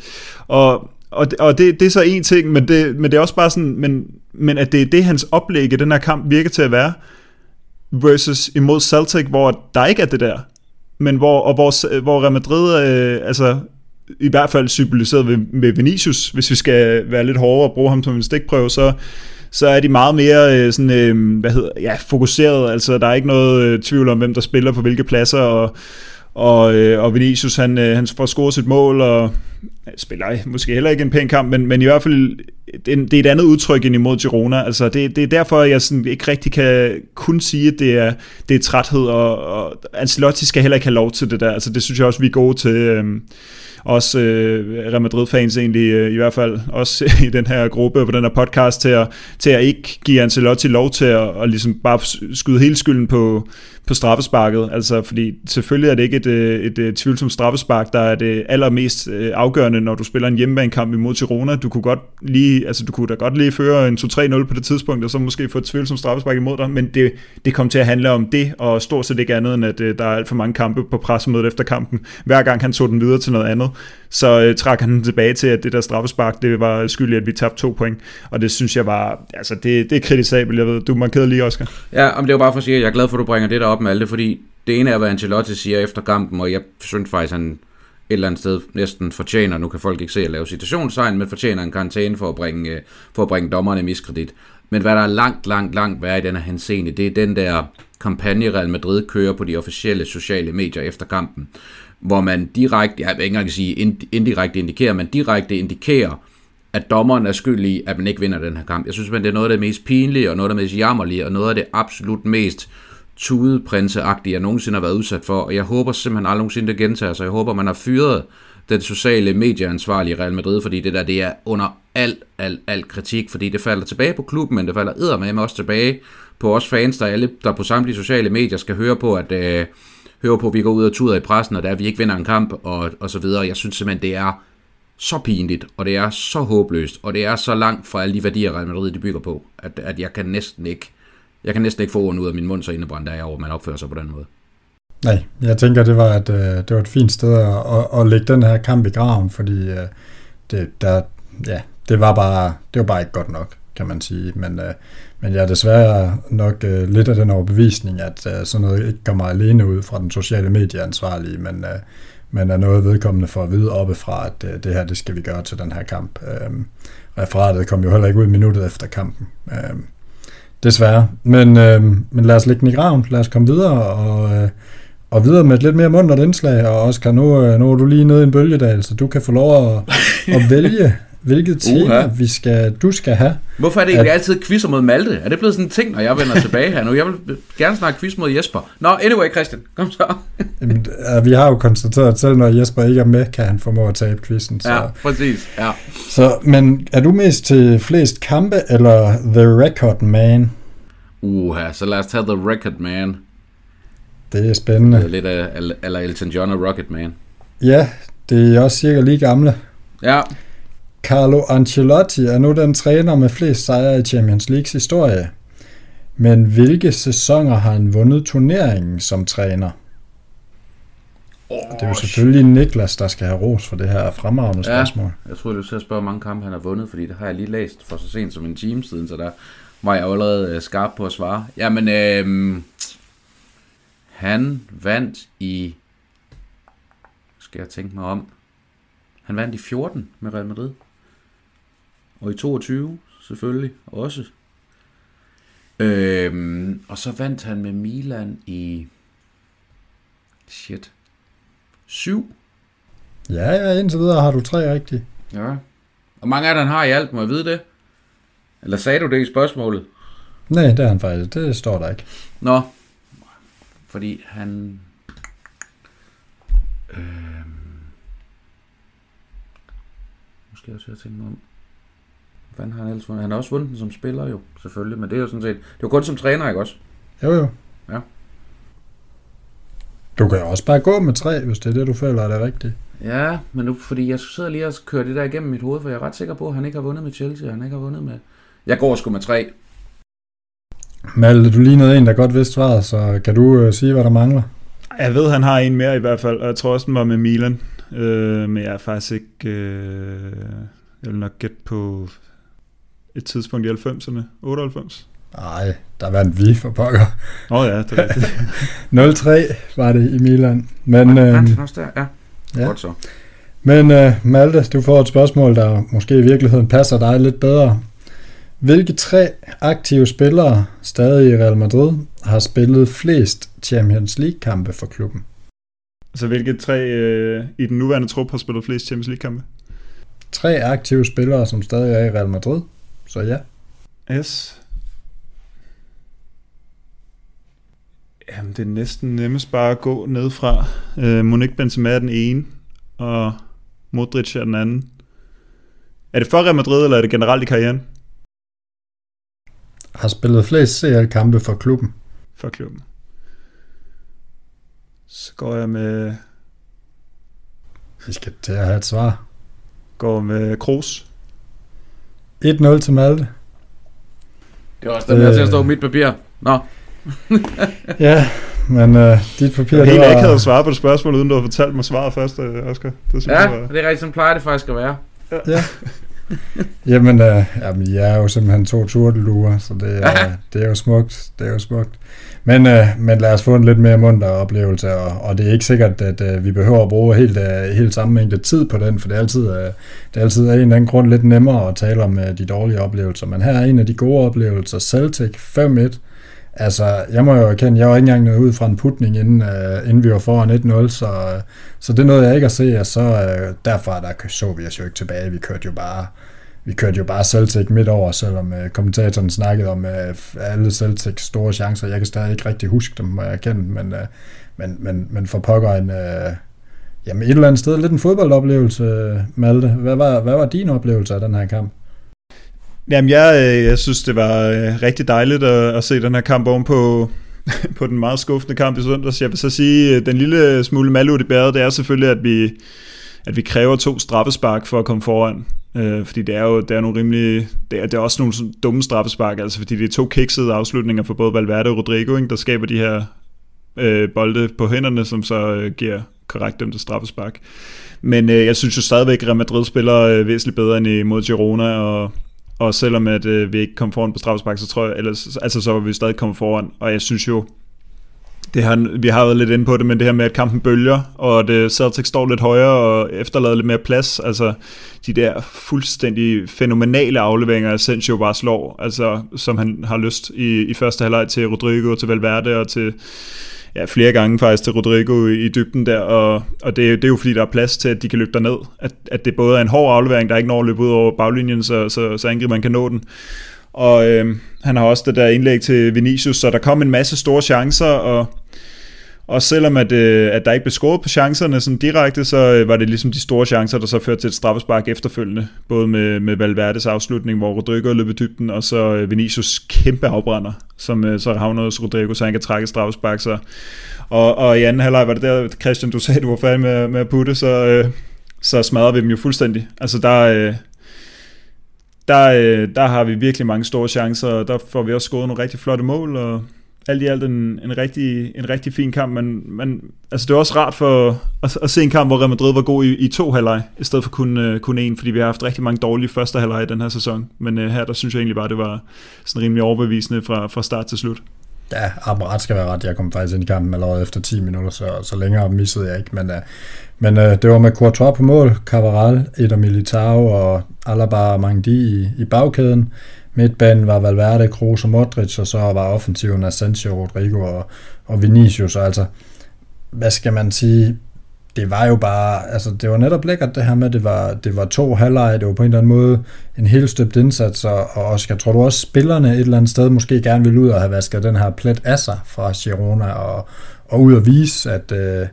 og og, det, og det, det er så en ting, men det, men det er også bare sådan, men, men at det er det, hans oplæg i den her kamp virker til at være, versus imod Celtic, hvor der ikke er det der, men hvor, og hvor, hvor Real Madrid, øh, altså i hvert fald symboliseret ved, med Vinicius, hvis vi skal være lidt hårdere og bruge ham som en stikprøve, så, så er de meget mere øh, sådan, øh, hvad hedder, ja, fokuseret. Altså, der er ikke noget øh, tvivl om, hvem der spiller på hvilke pladser, og, og, øh, og Vinicius, han, øh, han får scoret sit mål, og spiller måske heller ikke en pæn kamp, men, men i hvert fald, det er et andet udtryk end imod Girona. Altså, det, det er derfor, jeg sådan ikke rigtig kan kun sige, at det er, det er træthed, og, og Ancelotti skal heller ikke have lov til det der. Altså, det synes jeg også, vi er gode til. Øh, også øh, Real Madrid-fans egentlig, øh, i hvert fald også i den her gruppe på den her podcast, til at, til at ikke give Ancelotti lov til at, og ligesom bare skyde hele skylden på, på straffesparket. Altså, fordi selvfølgelig er det ikke et, øh, et, et, et tvivlsomt straffespark, der er det allermest øh, afgørende, når du spiller en hjemmebanekamp imod Girona. Du kunne godt lige altså du kunne da godt lige føre en 2-3-0 på det tidspunkt, og så måske få et tvivl som straffespark imod dig, men det, det kom til at handle om det, og stort set ikke andet, end at øh, der er alt for mange kampe på pressemødet efter kampen. Hver gang han tog den videre til noget andet, så øh, trak han den tilbage til, at det der straffespark, det var skyld i, at vi tabte to point, og det synes jeg var, altså det, det er kritisabelt, jeg ved, du markerede lige, Oscar. Ja, om det var bare for at sige, at jeg er glad for, at du bringer det der op med alt det, fordi det ene er, hvad Ancelotti siger efter kampen, og jeg synes faktisk, han eller andet sted næsten fortjener, nu kan folk ikke se at lave citationstegn, men fortjener en karantæne for at bringe, øh, for at bringe dommerne i miskredit. Men hvad der er langt, langt, langt værre i den her henseende, det er den der kampagne Real Madrid kører på de officielle sociale medier efter kampen, hvor man direkte, jeg ikke engang sige indirekte indikerer, men direkte indikerer, at dommeren er skyldig i, at man ikke vinder den her kamp. Jeg synes, det er noget af det mest pinlige, og noget af det mest jammerlige, og noget af det absolut mest tudeprinseagtig, jeg nogensinde har været udsat for, og jeg håber simpelthen aldrig nogensinde, det gentager sig. Jeg håber, man har fyret den sociale medieansvarlige i Real Madrid, fordi det der, det er under al, al, al kritik, fordi det falder tilbage på klubben, men det falder eddermame også tilbage på os fans, der alle, der på samtlige sociale medier skal høre på, at øh, høre på, at vi går ud og tuder i pressen, og der vi ikke vinder en kamp, og, og så videre. Jeg synes simpelthen, det er så pinligt, og det er så håbløst, og det er så langt fra alle de værdier, Real Madrid de bygger på, at, at jeg kan næsten ikke jeg kan næsten ikke få ordene ud af min mund, så indebrændt er jeg over, at man opfører sig på den måde. Nej, jeg tænker, det var et, øh, det var et fint sted at, at, at lægge den her kamp i graven, fordi øh, det, der, ja, det, var bare, det var bare ikke godt nok, kan man sige. Men, øh, men jeg er desværre nok øh, lidt af den overbevisning, at øh, sådan noget ikke kommer alene ud fra den sociale medieansvarlige, men, øh, men er noget vedkommende for at vide oppefra, at det her det skal vi gøre til den her kamp. Øhm, referatet kom jo heller ikke ud minuttet efter kampen. Øhm, Desværre. Men, øh, men lad os lægge den i graven. Lad os komme videre og, øh, og videre med et lidt mere mundt indslag. Og Oscar, nu, øh, nu er du lige nede i en bølgedal, så du kan få lov at, at vælge, hvilket tema uh-huh. vi skal, du skal have. Hvorfor er det egentlig at... altid quizzer mod Malte? Er det blevet sådan en ting, når jeg vender tilbage her nu? Jeg vil gerne snakke quiz mod Jesper. Nå, anyway, Christian, kom så. Jamen, vi har jo konstateret, at selv når Jesper ikke er med, kan han formå at tabe quizzen. Så. Ja, præcis. Ja. Så, men er du mest til flest kampe, eller The Record Man? Uha, så lad os tage The Record Man. Det er spændende. Det er lidt af, eller Elton John og Rocket Man. Ja, det er også cirka lige gamle. Ja. Carlo Ancelotti er nu den træner med flest sejre i Champions Leagues historie. Men hvilke sæsoner har han vundet turneringen som træner? Oh, det er jo selvfølgelig Niklas, der skal have ros for det her fremragende ja, spørgsmål. Jeg tror, du skal spørge, hvor mange kampe han har vundet, fordi det har jeg lige læst for så sent som en time siden, så der var jeg allerede øh, skarp på at svare. Jamen, øh, han vandt i... Skal jeg tænke mig om? Han vandt i 14 med Real Madrid. Og i 22 selvfølgelig også. Øhm, og så vandt han med Milan i... Shit. 7. Ja, ja, indtil videre har du tre rigtige. Ja. Og mange af dem har i alt, må jeg vide det? Eller sagde du det i spørgsmålet? Nej, det er han faktisk. Det står der ikke. Nå. Fordi han... Øh... Nu skal jeg også tænke mig om. Hvad har han ellers vundet? Han har også vundet den som spiller jo, selvfølgelig. Men det er jo sådan set... Det var kun som træner, ikke også? Jo, jo. Ja. Du kan jo også bare gå med tre, hvis det er det, du føler er det rigtigt. Ja, men nu, fordi jeg sidder lige og kører det der igennem mit hoved, for jeg er ret sikker på, at han ikke har vundet med Chelsea, han ikke har vundet med... Jeg går sgu med tre. Malte, du lignede en, der godt vidste svaret, så kan du uh, sige, hvad der mangler? Jeg ved, han har en mere i hvert fald, og jeg tror også, den var med Milan. Øh, men jeg er faktisk ikke... Øh, jeg vil nok gætte på et tidspunkt i 90'erne. 98? Nej, der vandt vi for pokker. Åh oh, ja, det er 0-3 var det i Milan. Men, var det øh, også der? Ja. ja. Godt så. Men uh, Malte, du får et spørgsmål, der måske i virkeligheden passer dig lidt bedre. Hvilke tre aktive spillere stadig i Real Madrid har spillet flest Champions League-kampe for klubben? Så hvilke tre øh, i den nuværende trup har spillet flest Champions League-kampe? Tre aktive spillere, som stadig er i Real Madrid. Så ja. Yes. Jamen, det er næsten nemmest bare at gå ned fra. Øh, Monique Benzema er den ene, og Modric er den anden. Er det for Real Madrid, eller er det generelt i karrieren? Har spillet flest CL-kampe for klubben. For klubben. Så går jeg med... Vi skal til at have et svar. Går med Kroos. 1-0 til Malte. Det var også den der til at stå mit papir. Nå. ja, men uh, dit papir... Det var helt akavet at svare på det spørgsmål, uden du har fortalt mig svaret først, Oscar. Det synes ja, jeg var... det er rigtigt, som plejer det faktisk at være. Ja. ja. jamen, uh, jamen, jeg er jo simpelthen to turteluer, så det er, det er jo smukt. Det er jo smukt. Men, uh, men lad os få en lidt mere munter oplevelse, og, og det er ikke sikkert, at uh, vi behøver at bruge helt, uh, helt samme mængde tid på den, for det er altid, uh, det er altid af en eller anden grund lidt nemmere at tale om uh, de dårlige oplevelser. Men her er en af de gode oplevelser, Celtic 5-1. Altså, jeg må jo erkende, jeg var ikke engang nået ud fra en putning, inden, uh, inden vi var foran 1-0, så, øh, så det nåede jeg ikke at se, og så uh, derfra der så vi os jo ikke tilbage. Vi kørte jo bare vi kørte jo bare Celtic midt over, selvom uh, kommentatoren snakkede om uh, alle Celtics store chancer. Jeg kan stadig ikke rigtig huske dem, må jeg erkende, men, uh, men, men, men for pokker en, uh, jamen et eller andet sted lidt en fodboldoplevelse, Malte. Hvad var, hvad var din oplevelse af den her kamp? Jamen, jeg, øh, jeg synes, det var øh, rigtig dejligt at, at se den her kamp oven på, på den meget skuffende kamp i søndags. Jeg vil så sige, øh, den lille smule malud i bæret, det er selvfølgelig, at vi, at vi kræver to straffespark for at komme foran. Øh, fordi det er jo det er nogle rimelig, det er, det er også nogle sådan dumme straffespark, altså fordi det er to kiksede afslutninger for både Valverde og Rodrigo, ikke, der skaber de her øh, bolde på hænderne, som så øh, giver korrekt dem til straffespark. Men øh, jeg synes jo stadigvæk, at Real Madrid spiller øh, væsentligt bedre end imod Girona, og, og selvom at øh, vi ikke kom foran på straffespark, så tror jeg, ellers, altså så var vi stadig kommet foran, og jeg synes jo, det har, vi har været lidt inde på det, men det her med, at kampen bølger, og at øh, Celtic står lidt højere og efterlader lidt mere plads, altså de der fuldstændig fænomenale afleveringer, Asensio bare slår, altså som han har lyst i, i første halvleg til Rodrigo, til Valverde og til ja, flere gange faktisk til Rodrigo i, dybden der, og, og det, det er jo fordi, der er plads til, at de kan løbe ned, at, at det både er en hård aflevering, der ikke når at løbe ud over baglinjen, så, så, så angriberen kan nå den, og øh, han har også det der indlæg til Vinicius, så der kom en masse store chancer, og og selvom at, øh, at der ikke blev scoret på chancerne sådan direkte, så øh, var det ligesom de store chancer, der så førte til et straffespark efterfølgende. Både med, med Valverdes afslutning, hvor Rodrigo løb i dybden, og så øh, Vinicius kæmpe afbrænder, som øh, så havner hos Rodrigo, så han kan trække straffespark. Så. Og, og i anden halvleg var det der, Christian, du sagde, du var færdig med, med at putte, så, øh, så smadrer vi dem jo fuldstændig. Altså der, øh, der, øh, der har vi virkelig mange store chancer, og der får vi også scoret nogle rigtig flotte mål, og alt i alt en, en, rigtig, en rigtig fin kamp, men, men altså det er også rart for at, at se en kamp, hvor Real Madrid var god i, i to halvleg, i stedet for kun, uh, kun en, fordi vi har haft rigtig mange dårlige første halvleg i den her sæson, men uh, her der synes jeg egentlig bare, det var sådan rimelig overbevisende fra, fra start til slut. Ja, ret skal være ret. Jeg kom faktisk ind i kampen allerede efter 10 minutter, så, så længere missede jeg ikke. Men, uh, men uh, det var med Courtois på mål, Cavaral, Eder Militao og Alaba og Mangdi i, i bagkæden. Midtbanen var Valverde, Kroos og Modric, og så var offensiven Asensio, Rodrigo og, og Vinicius. Altså, hvad skal man sige? Det var jo bare, altså det var netop lækkert det her med, det var, det var to halvleje, det var på en eller anden måde en helt støbt indsats, og, og Oscar, tror du også spillerne et eller andet sted måske gerne ville ud og have vasket den her plet af sig fra Girona, og, og ud og vise, at, øh,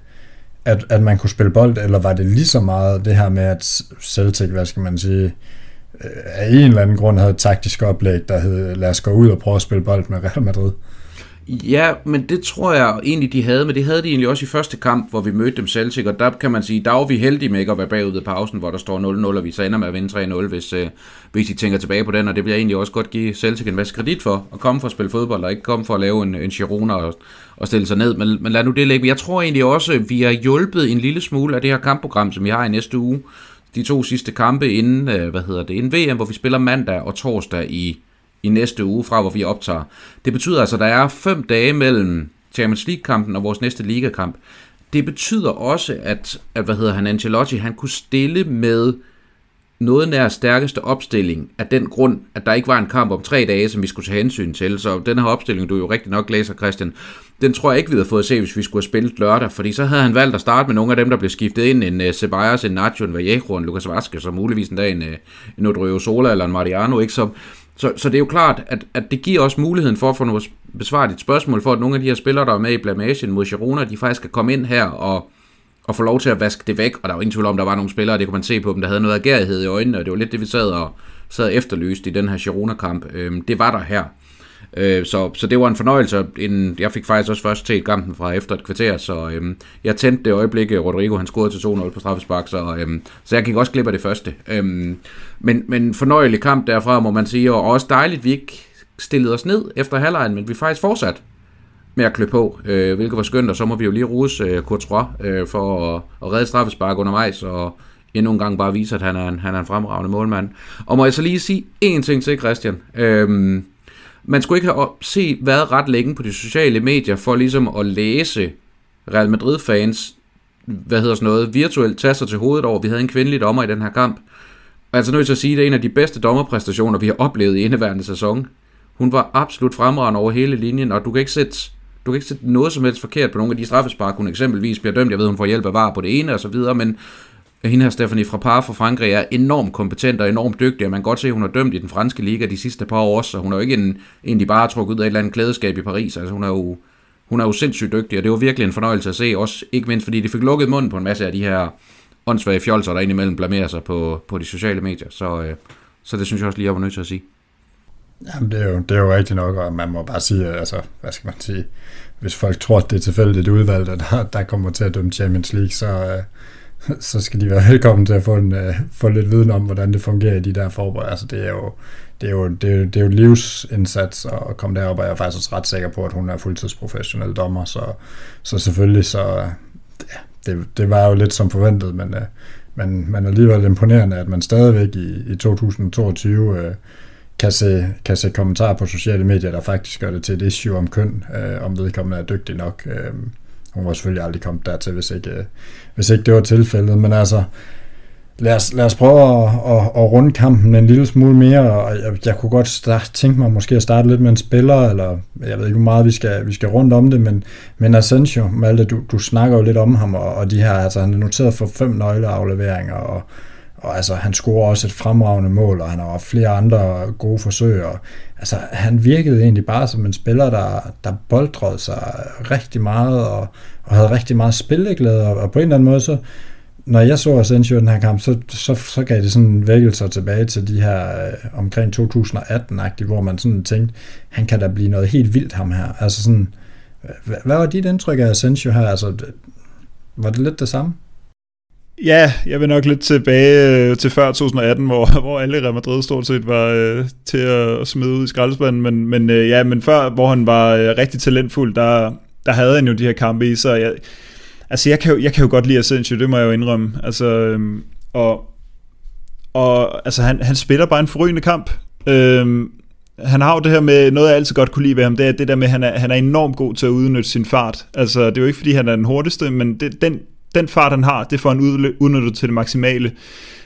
at, at man kunne spille bold, eller var det lige så meget det her med, at Celtic, hvad skal man sige, Øh, af en eller anden grund havde et taktisk oplæg, der hed, lad os gå ud og prøve at spille bold med Real Madrid. Ja, men det tror jeg egentlig, de havde, men det havde de egentlig også i første kamp, hvor vi mødte dem Celtic, og der kan man sige, der var vi heldige med ikke at være bagud ved pausen, hvor der står 0-0, og vi så ender med at vinde 3-0, hvis, øh, hvis I tænker tilbage på den, og det vil jeg egentlig også godt give Celtic en masse kredit for, at komme for at spille fodbold, og ikke komme for at lave en, en Girona og, og stille sig ned, men, men lad nu det ligge. Jeg tror egentlig også, vi har hjulpet en lille smule af det her kampprogram, som vi har i næste uge, de to sidste kampe inden, øh, hvad hedder det, inden VM, hvor vi spiller mandag og torsdag i, i næste uge fra, hvor vi optager. Det betyder altså, at der er fem dage mellem Champions League-kampen og vores næste ligakamp. Det betyder også, at, at hvad hedder han, Ancelotti, han kunne stille med noget nær stærkeste opstilling af den grund, at der ikke var en kamp om tre dage, som vi skulle tage hensyn til. Så den her opstilling, du jo rigtig nok læser, Christian, den tror jeg ikke, vi havde fået at se, hvis vi skulle have spillet lørdag, fordi så havde han valgt at starte med nogle af dem, der blev skiftet ind, en uh, Ceballos, en Nacho, en Vallejo, en Lucas Vazquez, og muligvis en dag en, uh, en Odrio Sola eller en Mariano, ikke? Så, så, så det er jo klart, at, at det giver også muligheden for at få noget besvaret et spørgsmål, for at nogle af de her spillere, der er med i blamagen mod Girona, de faktisk kan komme ind her og, og få lov til at vaske det væk, og der var ingen tvivl om, der var nogle spillere, det kunne man se på dem, der havde noget agerighed i øjnene, og det var lidt det, vi sad og sad efterlyst i den her Girona-kamp. Øhm, det var der her. Øh, så, så det var en fornøjelse. En, jeg fik faktisk også først set kampen fra efter et kvarter, så øhm, jeg tændte det øjeblik, øh, Rodrigo han scorede til 2-0 på straffespark, så, øhm, så jeg gik også glip af det første. Øhm, men, men fornøjelig kamp derfra, må man sige, og også dejligt, vi ikke stillede os ned efter halvlejen, men vi faktisk fortsat med at klø på, øh, hvilket var skønt, og så må vi jo lige ruse øh, Courtois øh, for at, at redde straffespark undervejs, og endnu en gang bare vise, at han er en, han er en fremragende målmand. Og må jeg så lige sige én ting til, Christian. Øhm, man skulle ikke have se, været ret længe på de sociale medier for ligesom at læse Real Madrid-fans, hvad hedder sådan noget, virtuelt tage sig til hovedet over, vi havde en kvindelig dommer i den her kamp. Og altså nødt til at sige, at det er en af de bedste dommerpræstationer, vi har oplevet i indeværende sæson. Hun var absolut fremragende over hele linjen, og du kan ikke sætte du kan ikke sætte noget som helst forkert på nogle af de straffespark, hun eksempelvis bliver dømt. Jeg ved, hun får hjælp af var på det ene og så videre, men hende her Stephanie Frappard fra Frankrig er enormt kompetent og enormt dygtig, og man kan godt se, at hun har dømt i den franske liga de sidste par år også, så hun er jo ikke en, en de bare trukket ud af et eller andet klædeskab i Paris. Altså hun er jo, hun er jo sindssygt dygtig, og det var virkelig en fornøjelse at se, også ikke mindst fordi de fik lukket munden på en masse af de her åndssvage fjolser, der indimellem blamerer sig på, på de sociale medier. Så, øh, så det synes jeg også lige, jeg var nødt til at sige. Jamen, det er, jo, det er jo rigtigt nok, og man må bare sige, altså, hvad skal man sige, hvis folk tror, at det er tilfældigt udvalgt, der, der kommer til at dømme Champions League, så, øh, så skal de være velkommen til at få, en, øh, få lidt viden om, hvordan det fungerer i de der forbered. Altså, det er jo, det er jo, det er, det er jo livsindsats at komme derop, og jeg er faktisk også ret sikker på, at hun er fuldtidsprofessionel dommer, så, så selvfølgelig så, øh, ja, det, det var jo lidt som forventet, men, uh, men, men alligevel imponerende, at man stadigvæk i, i 2022 øh, kan se, kan se kommentarer på sociale medier, der faktisk gør det til et issue om køn, øh, om vedkommende er dygtig nok. Øh, hun var selvfølgelig aldrig kommet dertil, hvis ikke, øh, hvis ikke det var tilfældet. Men altså, lad os, lad os prøve at, at, at runde kampen en lille smule mere, og jeg, jeg kunne godt start, tænke mig måske at starte lidt med en spiller, eller jeg ved ikke, hvor meget vi skal, vi skal rundt om det, men, men Asensio, Malte, du, du snakker jo lidt om ham, og, og de her, altså han er noteret for fem nøgleafleveringer, og, og altså, han scorer også et fremragende mål, og han har haft flere andre gode forsøg. Og, altså, han virkede egentlig bare som en spiller, der, der boldrede sig rigtig meget, og, og havde rigtig meget spilleglæde, og, og på en eller anden måde, så, når jeg så Asensio den her kamp, så, så, så gav det sådan vækkelser tilbage til de her øh, omkring 2018-agtige, hvor man sådan tænkte, han kan da blive noget helt vildt ham her. Altså sådan, hvad, hvad var dit indtryk af Asensio her? Altså, var det lidt det samme? Ja, jeg vil nok lidt tilbage øh, til før 2018, hvor, hvor alle Real Madrid stort set var øh, til at smide ud i skraldespanden, men, men øh, ja, men før, hvor han var øh, rigtig talentfuld, der, der havde han jo de her kampe i sig. Jeg, altså, jeg kan, jo, jeg kan jo godt lide Asensio, det må jeg jo indrømme. Altså, øhm, og, og altså, han, han spiller bare en forrygende kamp. Øhm, han har jo det her med, noget jeg altid godt kunne lide ved ham, det er det der med, at han er, han er enormt god til at udnytte sin fart. Altså, det er jo ikke, fordi han er den hurtigste, men det, den, den fart, han har, det får han udnyttet til det maksimale.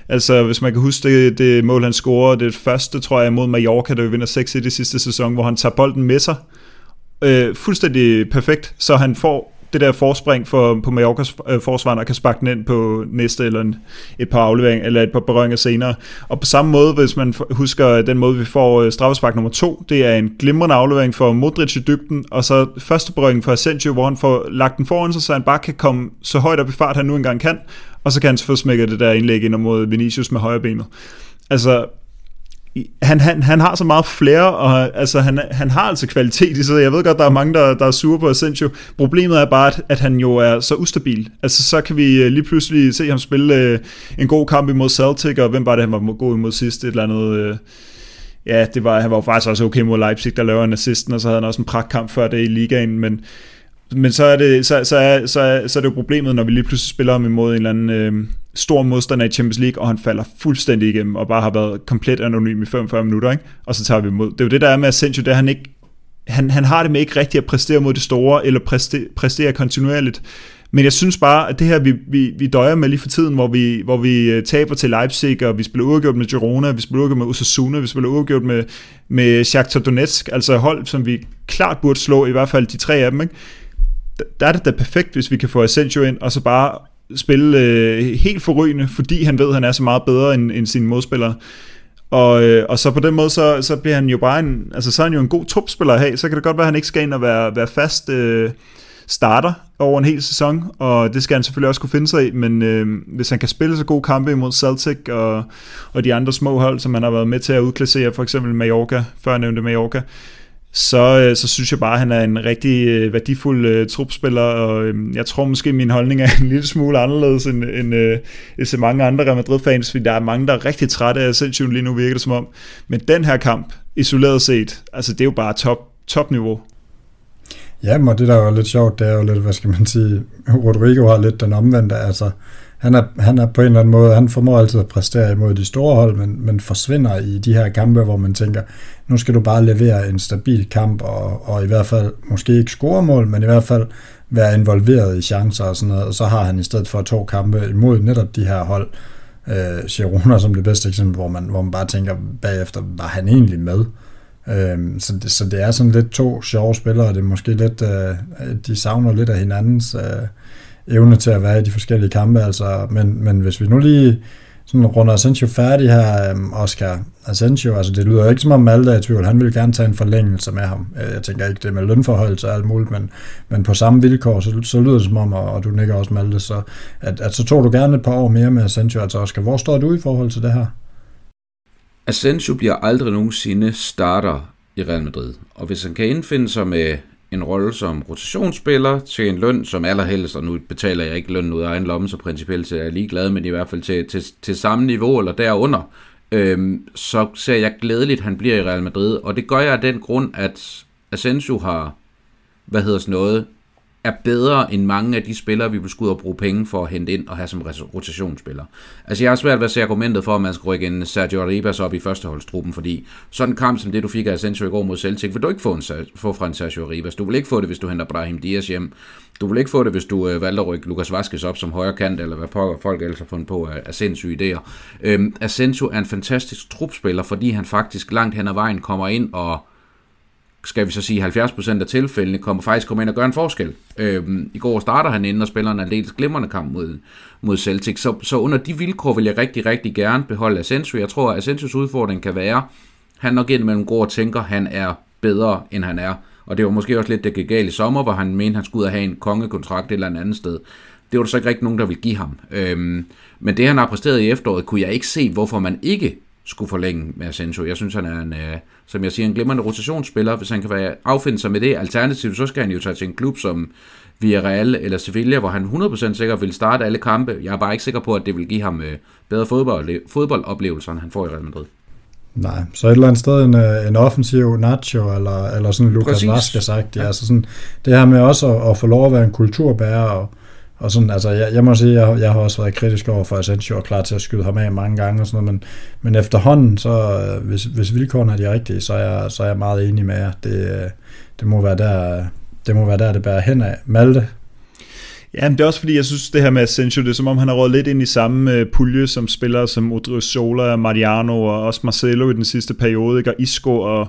Altså, hvis man kan huske det, det mål, han scorer, det første, tror jeg, mod Mallorca, der vi vinder 6 i det sidste sæson, hvor han tager bolden med sig. Øh, fuldstændig perfekt, så han får det der forspring for, på Mallorcas øh, forsvar, og kan sparke den ind på næste eller en, et par aflevering, eller et par berøringer senere. Og på samme måde, hvis man husker den måde, vi får øh, straffespark nummer to, det er en glimrende aflevering for Modric i dybden, og så første berøring for Asensio, hvor han får lagt den foran sig, så han bare kan komme så højt op i fart, han nu engang kan, og så kan han få smækket det der indlæg ind mod Vinicius med højre benet. Altså, han, han, han har så meget flere, og altså, han, han har altså kvalitet i sig. Jeg ved godt, der er mange, der, der er sure på Asensio. Problemet er bare, at, at han jo er så ustabil. Altså, så kan vi øh, lige pludselig se ham spille øh, en god kamp imod Celtic, og hvem var det, han var god imod sidst? Et eller andet... Øh, ja, det var, han var jo faktisk også okay mod Leipzig, der laver en assisten, og så havde han også en pragtkamp før det i ligaen, men men så er, det, så, så, er, så, er, så er det jo problemet, når vi lige pludselig spiller ham imod en eller anden øh, stor modstander i Champions League, og han falder fuldstændig igennem, og bare har været komplet anonym i 45 minutter, ikke? og så tager vi imod. Det er jo det, der er med Asensio, det er, han ikke han, han har det med ikke rigtigt at præstere mod det store, eller præstere, præstere kontinuerligt. Men jeg synes bare, at det her, vi, vi, vi døjer med lige for tiden, hvor vi, hvor vi øh, taber til Leipzig, og vi spiller uafgjort med Girona, vi spiller uafgjort med Osasuna, vi spiller uafgjort med, med Shakhtar Donetsk, altså hold, som vi klart burde slå, i hvert fald de tre af dem, ikke? der er det da perfekt, hvis vi kan få Asensio ind, og så bare spille øh, helt forrygende, fordi han ved, at han er så meget bedre end, end sine modspillere. Og, øh, og så på den måde, så, så bliver han jo bare en, altså så er han jo en god topspiller at have, så kan det godt være, at han ikke skal ind og være, være fast øh, starter over en hel sæson, og det skal han selvfølgelig også kunne finde sig i, men øh, hvis han kan spille så gode kampe imod Celtic og, og de andre små hold, som han har været med til at udklassere, for eksempel Mallorca, før nævnte Mallorca, øh, så øh, så synes jeg bare, at han er en rigtig øh, værdifuld uh, trupspiller, og øh, jeg tror måske, min holdning er en lille smule anderledes end, end, øh, end så mange andre Real Madrid-fans, fordi der er mange, der er rigtig trætte af Asensio lige nu, virker det som om. Men den her kamp, isoleret set, altså det er jo bare top, topniveau. Ja, og det der er jo lidt sjovt, det er jo lidt, hvad skal man sige, Rodrigo har lidt den omvendte, altså han er, han er på en eller anden måde, han formår altid at præstere imod de store hold, men, men forsvinder i de her kampe, hvor man tænker, nu skal du bare levere en stabil kamp, og, og i hvert fald måske ikke score mål, men i hvert fald være involveret i chancer og sådan noget, og så har han i stedet for to kampe imod netop de her hold, øh, Girona som det bedste eksempel, hvor man, hvor man bare tænker bagefter, var han egentlig med? Øh, så, det, så det er sådan lidt to sjove spillere, og det er måske lidt, øh, de savner lidt af hinandens øh, evne til at være i de forskellige kampe, altså, men, men hvis vi nu lige sådan runder Asensio færdig her, øhm, Oscar Asensio, altså det lyder ikke som om Malte er i tvivl, han vil gerne tage en forlængelse med ham. Øh, jeg tænker ikke det med lønforhold og alt muligt, men, men på samme vilkår, så, så lyder det som om, og, og du nikker også Malte, så, at, at så tog du gerne et par år mere med Asensio, altså Oscar, hvor står du i forhold til det her? Asensio bliver aldrig nogensinde starter i Real Madrid, og hvis han kan indfinde sig med en rolle som rotationsspiller til en løn, som allerhelst, og nu betaler jeg ikke løn ud af egen lomme, så principielt er jeg ligeglad, men i hvert fald til, til, til samme niveau eller derunder, øhm, så ser jeg glædeligt, at han bliver i Real Madrid, og det gør jeg af den grund, at Asensio har, hvad hedder sådan noget, er bedre end mange af de spillere, vi vil skulle ud og bruge penge for at hente ind og have som rotationsspiller. Altså jeg har svært ved at se argumentet for, at man skal rykke en Sergio Arribas op i førsteholdstruppen, fordi sådan en kamp som det, du fik af Asensio i går mod Celtic, vil du ikke få, en, få fra en Sergio Arribas. Du vil ikke få det, hvis du henter Brahim Diaz hjem. Du vil ikke få det, hvis du øh, valgte at rykke Lukas Vaskes op som højre kant, eller hvad folk ellers har fundet på af, af sindssyge idéer. Øhm, Asensio er en fantastisk trupspiller, fordi han faktisk langt hen ad vejen kommer ind og skal vi så sige 70% af tilfældene, kommer faktisk kommer ind og gør en forskel. Øhm, I går starter han ind og spiller en aldeles glimrende kamp mod, mod Celtic, så, så under de vilkår vil jeg rigtig, rigtig gerne beholde Asensio. Jeg tror, at Asensios udfordring kan være, han nok indimellem går og tænker, han er bedre, end han er. Og det var måske også lidt, det gik galt i sommer, hvor han mente, han skulle ud og have en kongekontrakt et eller andet sted. Det var der så ikke rigtig nogen, der vil give ham. Øhm, men det, han har præsteret i efteråret, kunne jeg ikke se, hvorfor man ikke skulle forlænge med Asensio. Jeg synes, han er en, øh, som jeg siger, en glimrende rotationsspiller. Hvis han kan være, affinde sig med det alternativ, så skal han jo tage til en klub som Villarreal eller Sevilla, hvor han 100% sikkert vil starte alle kampe. Jeg er bare ikke sikker på, at det vil give ham øh, bedre fodbold, fodboldoplevelser, end han får i Real Madrid. Nej, så et eller andet sted en, øh, en offensiv Nacho, eller, eller sådan Lucas Vazquez sagt. Ja. Altså sådan, det her med også at, at få lov at være en kulturbærer, og, og sådan, altså, jeg, jeg må sige, jeg, jeg har også været kritisk over for Asensio og klar til at skyde ham af mange gange og sådan noget, men, men efterhånden, så øh, hvis, hvis vilkårene er de rigtige, så er jeg, så er jeg meget enig med jer. Det, øh, det, må være der, det må være der, det bærer hen af. Malte, Ja, men det er også fordi, jeg synes, det her med Asensio, det er som om, han har råd lidt ind i samme øh, pulje som spillere som Odriozola, Mariano og også Marcelo i den sidste periode, ikke? og Isco og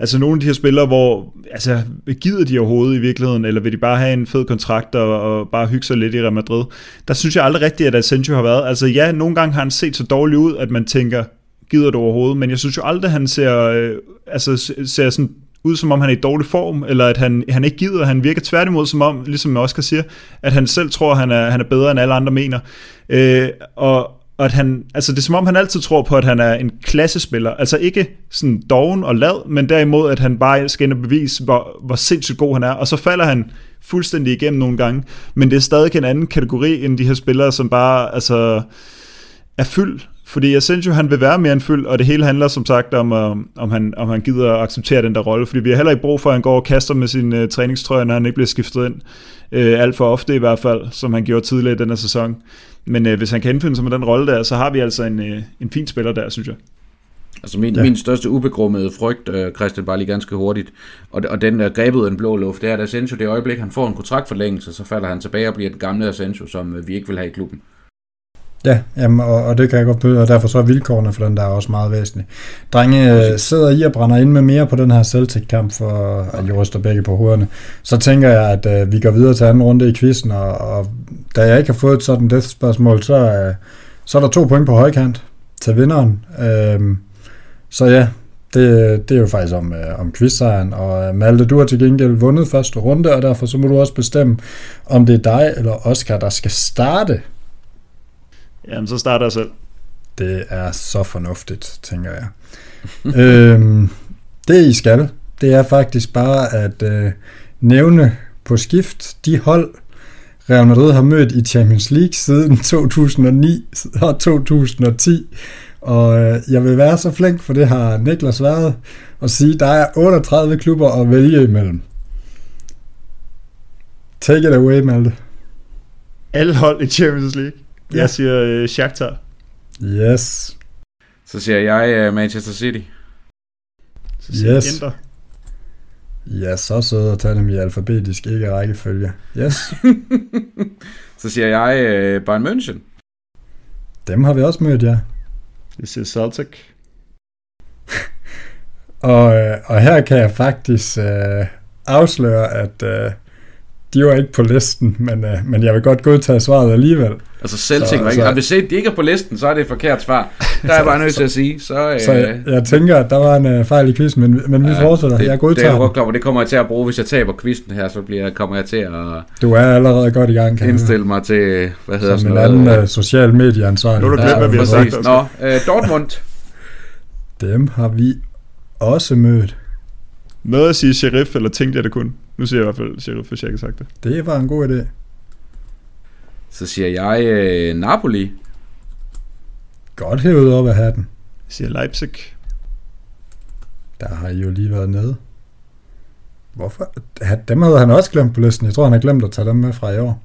altså nogle af de her spillere, hvor altså, gider de overhovedet i virkeligheden, eller vil de bare have en fed kontrakt og, og bare hygge sig lidt i Real Madrid? Der synes jeg aldrig rigtigt, at Asensio har været. Altså ja, nogle gange har han set så dårligt ud, at man tænker, gider det overhovedet, men jeg synes jo aldrig, at han ser, øh, altså, ser sådan ud, som om han er i dårlig form, eller at han, han ikke gider. Han virker tværtimod som om, ligesom Oscar siger, at han selv tror, at han er, han er bedre end alle andre mener. Øh, og, og at han, altså det er som om han altid tror på, at han er en klassespiller. Altså ikke sådan doven og lad, men derimod, at han bare skal ind og bevise, hvor, hvor sindssygt god han er. Og så falder han fuldstændig igennem nogle gange. Men det er stadig en anden kategori end de her spillere, som bare altså, er fyldt fordi Asensio, han vil være mere end fyld, og det hele handler som sagt om, uh, om, han, om han gider at acceptere den der rolle, fordi vi har heller ikke brug for, at han går og kaster med sin uh, træningstrøje, når han ikke bliver skiftet ind. Uh, alt for ofte i hvert fald, som han gjorde tidligere i den her sæson. Men uh, hvis han kan indfinde sig med den rolle der, så har vi altså en, uh, en fin spiller der, synes jeg. Altså min, ja. min største ubegrummede frygt, uh, Christian, bare lige ganske gurtigt, og, og den der grebet ud af den blå luft, det er, at Asensio det øjeblik, han får en kontraktforlængelse, så falder han tilbage og bliver den gamle Asensio, som uh, vi ikke vil have i klubben. Ja, jamen, og, og det kan jeg godt bøde, og derfor så er vilkårene for den der også meget væsentlige. Drenge øh, sidder I og brænder ind med mere på den her Celtic-kamp, for at I ryster begge på hovederne. Så tænker jeg, at uh, vi går videre til anden runde i quizzen, og, og da jeg ikke har fået et sådan det spørgsmål, så, uh, så er der to point på højkant til vinderen. Uh, så ja, det, det er jo faktisk om, uh, om quizsejren, og Malte, du har til gengæld vundet første runde, og derfor så må du også bestemme, om det er dig eller Oscar, der skal starte Jamen, så starter jeg selv. Det er så fornuftigt, tænker jeg. øhm, det I skal, det er faktisk bare at øh, nævne på skift de hold, Real Madrid har mødt i Champions League siden 2009 og 2010. Og øh, jeg vil være så flink, for det har Niklas været, og sige, der er 38 klubber at vælge imellem. Take it away, Malte. Alle hold i Champions League. Ja. Jeg siger uh, Shakhtar. Yes. Så siger jeg uh, Manchester City. Så siger Yes. Inter. Ja, så sød at tage dem i alfabetisk, ikke rækkefølge. Yes, Så siger jeg uh, Bayern München. dem har vi også mødt, ja. Jeg siger Celtic. Og, øh, og her kan jeg faktisk øh, afsløre, at øh, de var ikke på listen, men, øh, men jeg vil godt godtage svaret alligevel. Altså Celtic Så- var ikke. så- Har vi set, de ikke er på listen, så er det et forkert svar. Der er jeg bare nødt til at sige. Så, uh, Så jeg, jeg tænker, at der var en øh, fejl i quizzen, men, men vi fortsætter. det, Jeg det, godtager er den. jeg godt det kommer jeg til at bruge, hvis jeg taber quizzen her, så bliver, kommer jeg til at Du er allerede godt i gang, kan indstille mig til, hvad hedder Som sådan en anden øh, social medieansvarlig. Nu er du glemt, hvad vi har sagt, Nå, øh, Dortmund. Dem har vi også mødt. Noget at sige Sheriff, eller tænkte jeg det kun? Nu siger jeg i hvert fald Sheriff, hvis jeg ikke har sagt det. Det var en god idé. Så siger jeg øh, Napoli. Godt hævet op af hatten. Jeg siger Leipzig. Der har I jo lige været nede. Hvorfor? Dem havde han også glemt på listen. Jeg tror, han har glemt at tage dem med fra i år.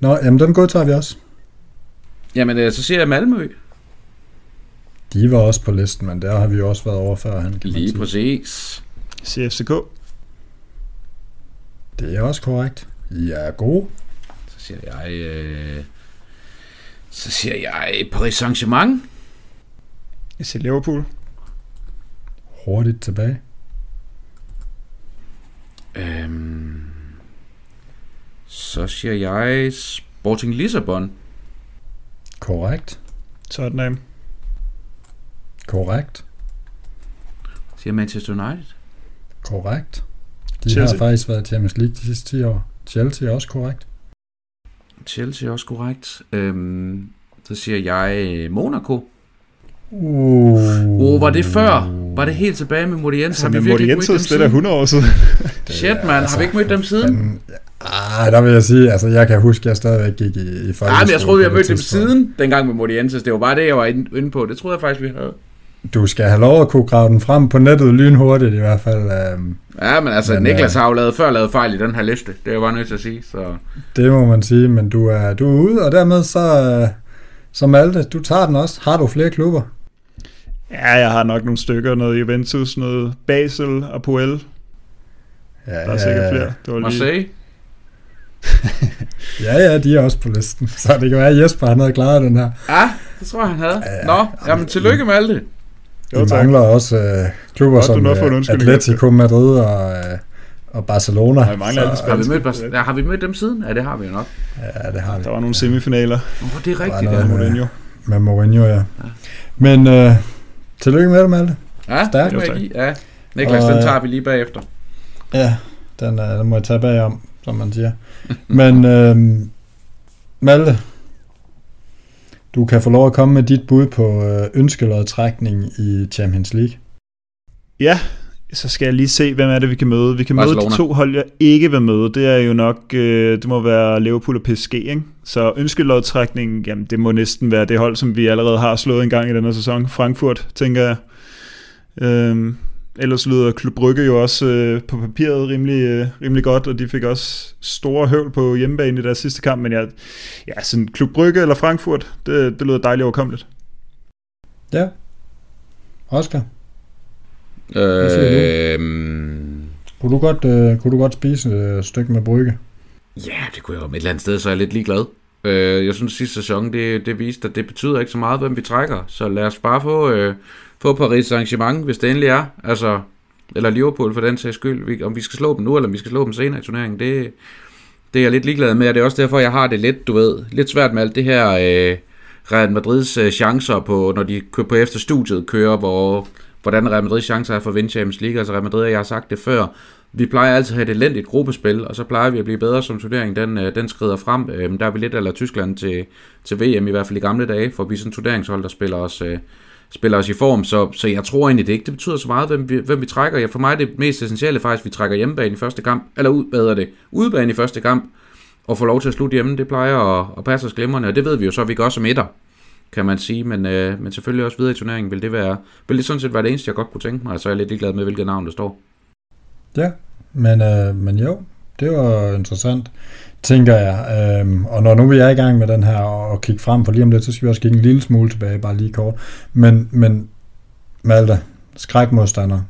Nå, jamen dem godtager vi også. Jamen, øh, så siger jeg Malmø. De var også på listen, men der har vi jo også været over før. Han, kan Lige præcis. Jeg siger FCK. Det er også korrekt. I er gode. Så siger jeg... Øh, så siger jeg Paris Saint-Germain. Jeg siger Liverpool. Hurtigt tilbage. Øhm, så siger jeg Sporting Lissabon. Korrekt. Tottenham. Korrekt. Siger Manchester United. Korrekt. De Chelsea. har faktisk været Champions League de sidste 10 år. Chelsea er også korrekt. Chelsea er også korrekt. Øhm, så siger jeg øh, Monaco. Uh. Oh, var det før? Var det helt tilbage med Modiense? Altså, har vi virkelig ikke mødt dem er siden? 100 år siden. Shit, man. Har vi ikke mødt dem siden? Men, ah, der vil jeg sige, altså jeg kan huske, at jeg stadigvæk gik i, i. Nej, men jeg troede, vi det mødt dem siden, dengang med Modienses. Det var bare det, jeg var inde inde på. Det troede jeg faktisk, vi havde. Du skal have lov at kunne grave den frem på nettet lynhurtigt i hvert fald. Um, Ja, men altså, Men, Niklas øh, har jo lavet, før lavet fejl i den her liste. Det er jeg bare nødt til at sige. Så. det må man sige, men du er, du er ude, og dermed så, uh, så Malte, du tager den også. Har du flere klubber? Ja, jeg har nok nogle stykker. Noget Juventus, noget Basel, Apoel. Ja, Der er sikkert flere. Det var lige... Marseille. Ja, ja, de er også på listen. Så det kan være, at Jesper han havde klaret den her. Ja, det tror jeg, han havde. Ja, Nå, jamen tillykke med alt det. Jo, Vi tak. mangler også uh, klubber Godt, som undskyldning Atletico Madrid og, uh, og Barcelona. Nej, vi mangler alle de Har vi, mødt, Bas- ja, har vi mødt dem siden? Ja, det har vi jo nok. Ja, det har vi. Der var nogle semifinaler Åh, det er Der rigtigt, var ja. noget med- Mourinho. Med Mourinho, ja. Men uh, tillykke med det, Malte. Ja, Stærkt. det må Jo, jeg give. Ja. Niklas, Og, den øh, tager vi lige bagefter. Ja, den, uh, den må jeg tage bagom, som man siger. Men uh, Malte, du kan få lov at komme med dit bud på uh, ønskelodtrækning i Champions League. Ja, så skal jeg lige se, hvem er det, vi kan møde. Vi kan møde Barcelona. de to hold, jeg ikke vil møde. Det er jo nok, øh, det må være Liverpool og PSG, ikke? Så ønskelodtrækningen, jamen det må næsten være det hold, som vi allerede har slået en gang i denne sæson. Frankfurt, tænker jeg. Øhm, ellers lyder Klub Brygge jo også øh, på papiret rimelig, øh, rimelig godt, og de fik også store høvl på hjemmebane i deres sidste kamp, men jeg, ja, sådan Klub Brygge eller Frankfurt, det, det lyder dejligt overkommeligt. Ja. Oscar, siger Øhm, kunne du godt, uh, kunne du godt spise et stykke med brygge? ja, det kunne jeg jo et eller andet sted, så er jeg lidt ligeglad. Øh, jeg synes, sidste sæson, det, det viste, at det betyder ikke så meget, hvem vi trækker. Så lad os bare få, øh, på Paris Saint-Germain, hvis det endelig er. Altså, eller Liverpool for den sags skyld. Vi, om vi skal slå dem nu, eller om vi skal slå dem senere i turneringen, det, det er jeg lidt ligeglad med, og det er også derfor, jeg har det lidt, du ved, lidt svært med alt det her øh, Real Madrids øh, chancer på, når de kører på efter studiet kører, hvor, hvordan Real Madrids chancer er for at vinde Champions League. Altså Real Madrid, jeg har sagt det før, vi plejer altid at have et elendigt gruppespil, og så plejer vi at blive bedre som turnering, den, øh, den skrider frem. Øhm, der er vi lidt eller Tyskland til, til VM, i hvert fald i gamle dage, for vi er sådan en turneringshold, der spiller os, øh, spiller os i form, så, så jeg tror egentlig det ikke, det betyder så meget, hvem vi, hvem vi trækker. Ja, for mig er det mest essentielle faktisk, at vi trækker hjemmebane i første kamp, eller ud, hvad det, udebane i første kamp, og få lov til at slutte hjemme, det plejer at, at passe os glimrende, og det ved vi jo så, at vi gør som etter, kan man sige, men, øh, men selvfølgelig også videre i turneringen, vil det være, vil det sådan set være det eneste, jeg godt kunne tænke mig, altså jeg er lidt ligeglad med, hvilket navn der står. Ja, men, øh, men jo, det var interessant, tænker jeg. Øhm, og når nu vi er i gang med den her og kigge frem, for lige om lidt, så skal vi også kigge en lille smule tilbage, bare lige kort. Men, men Malte, skrækmodstander.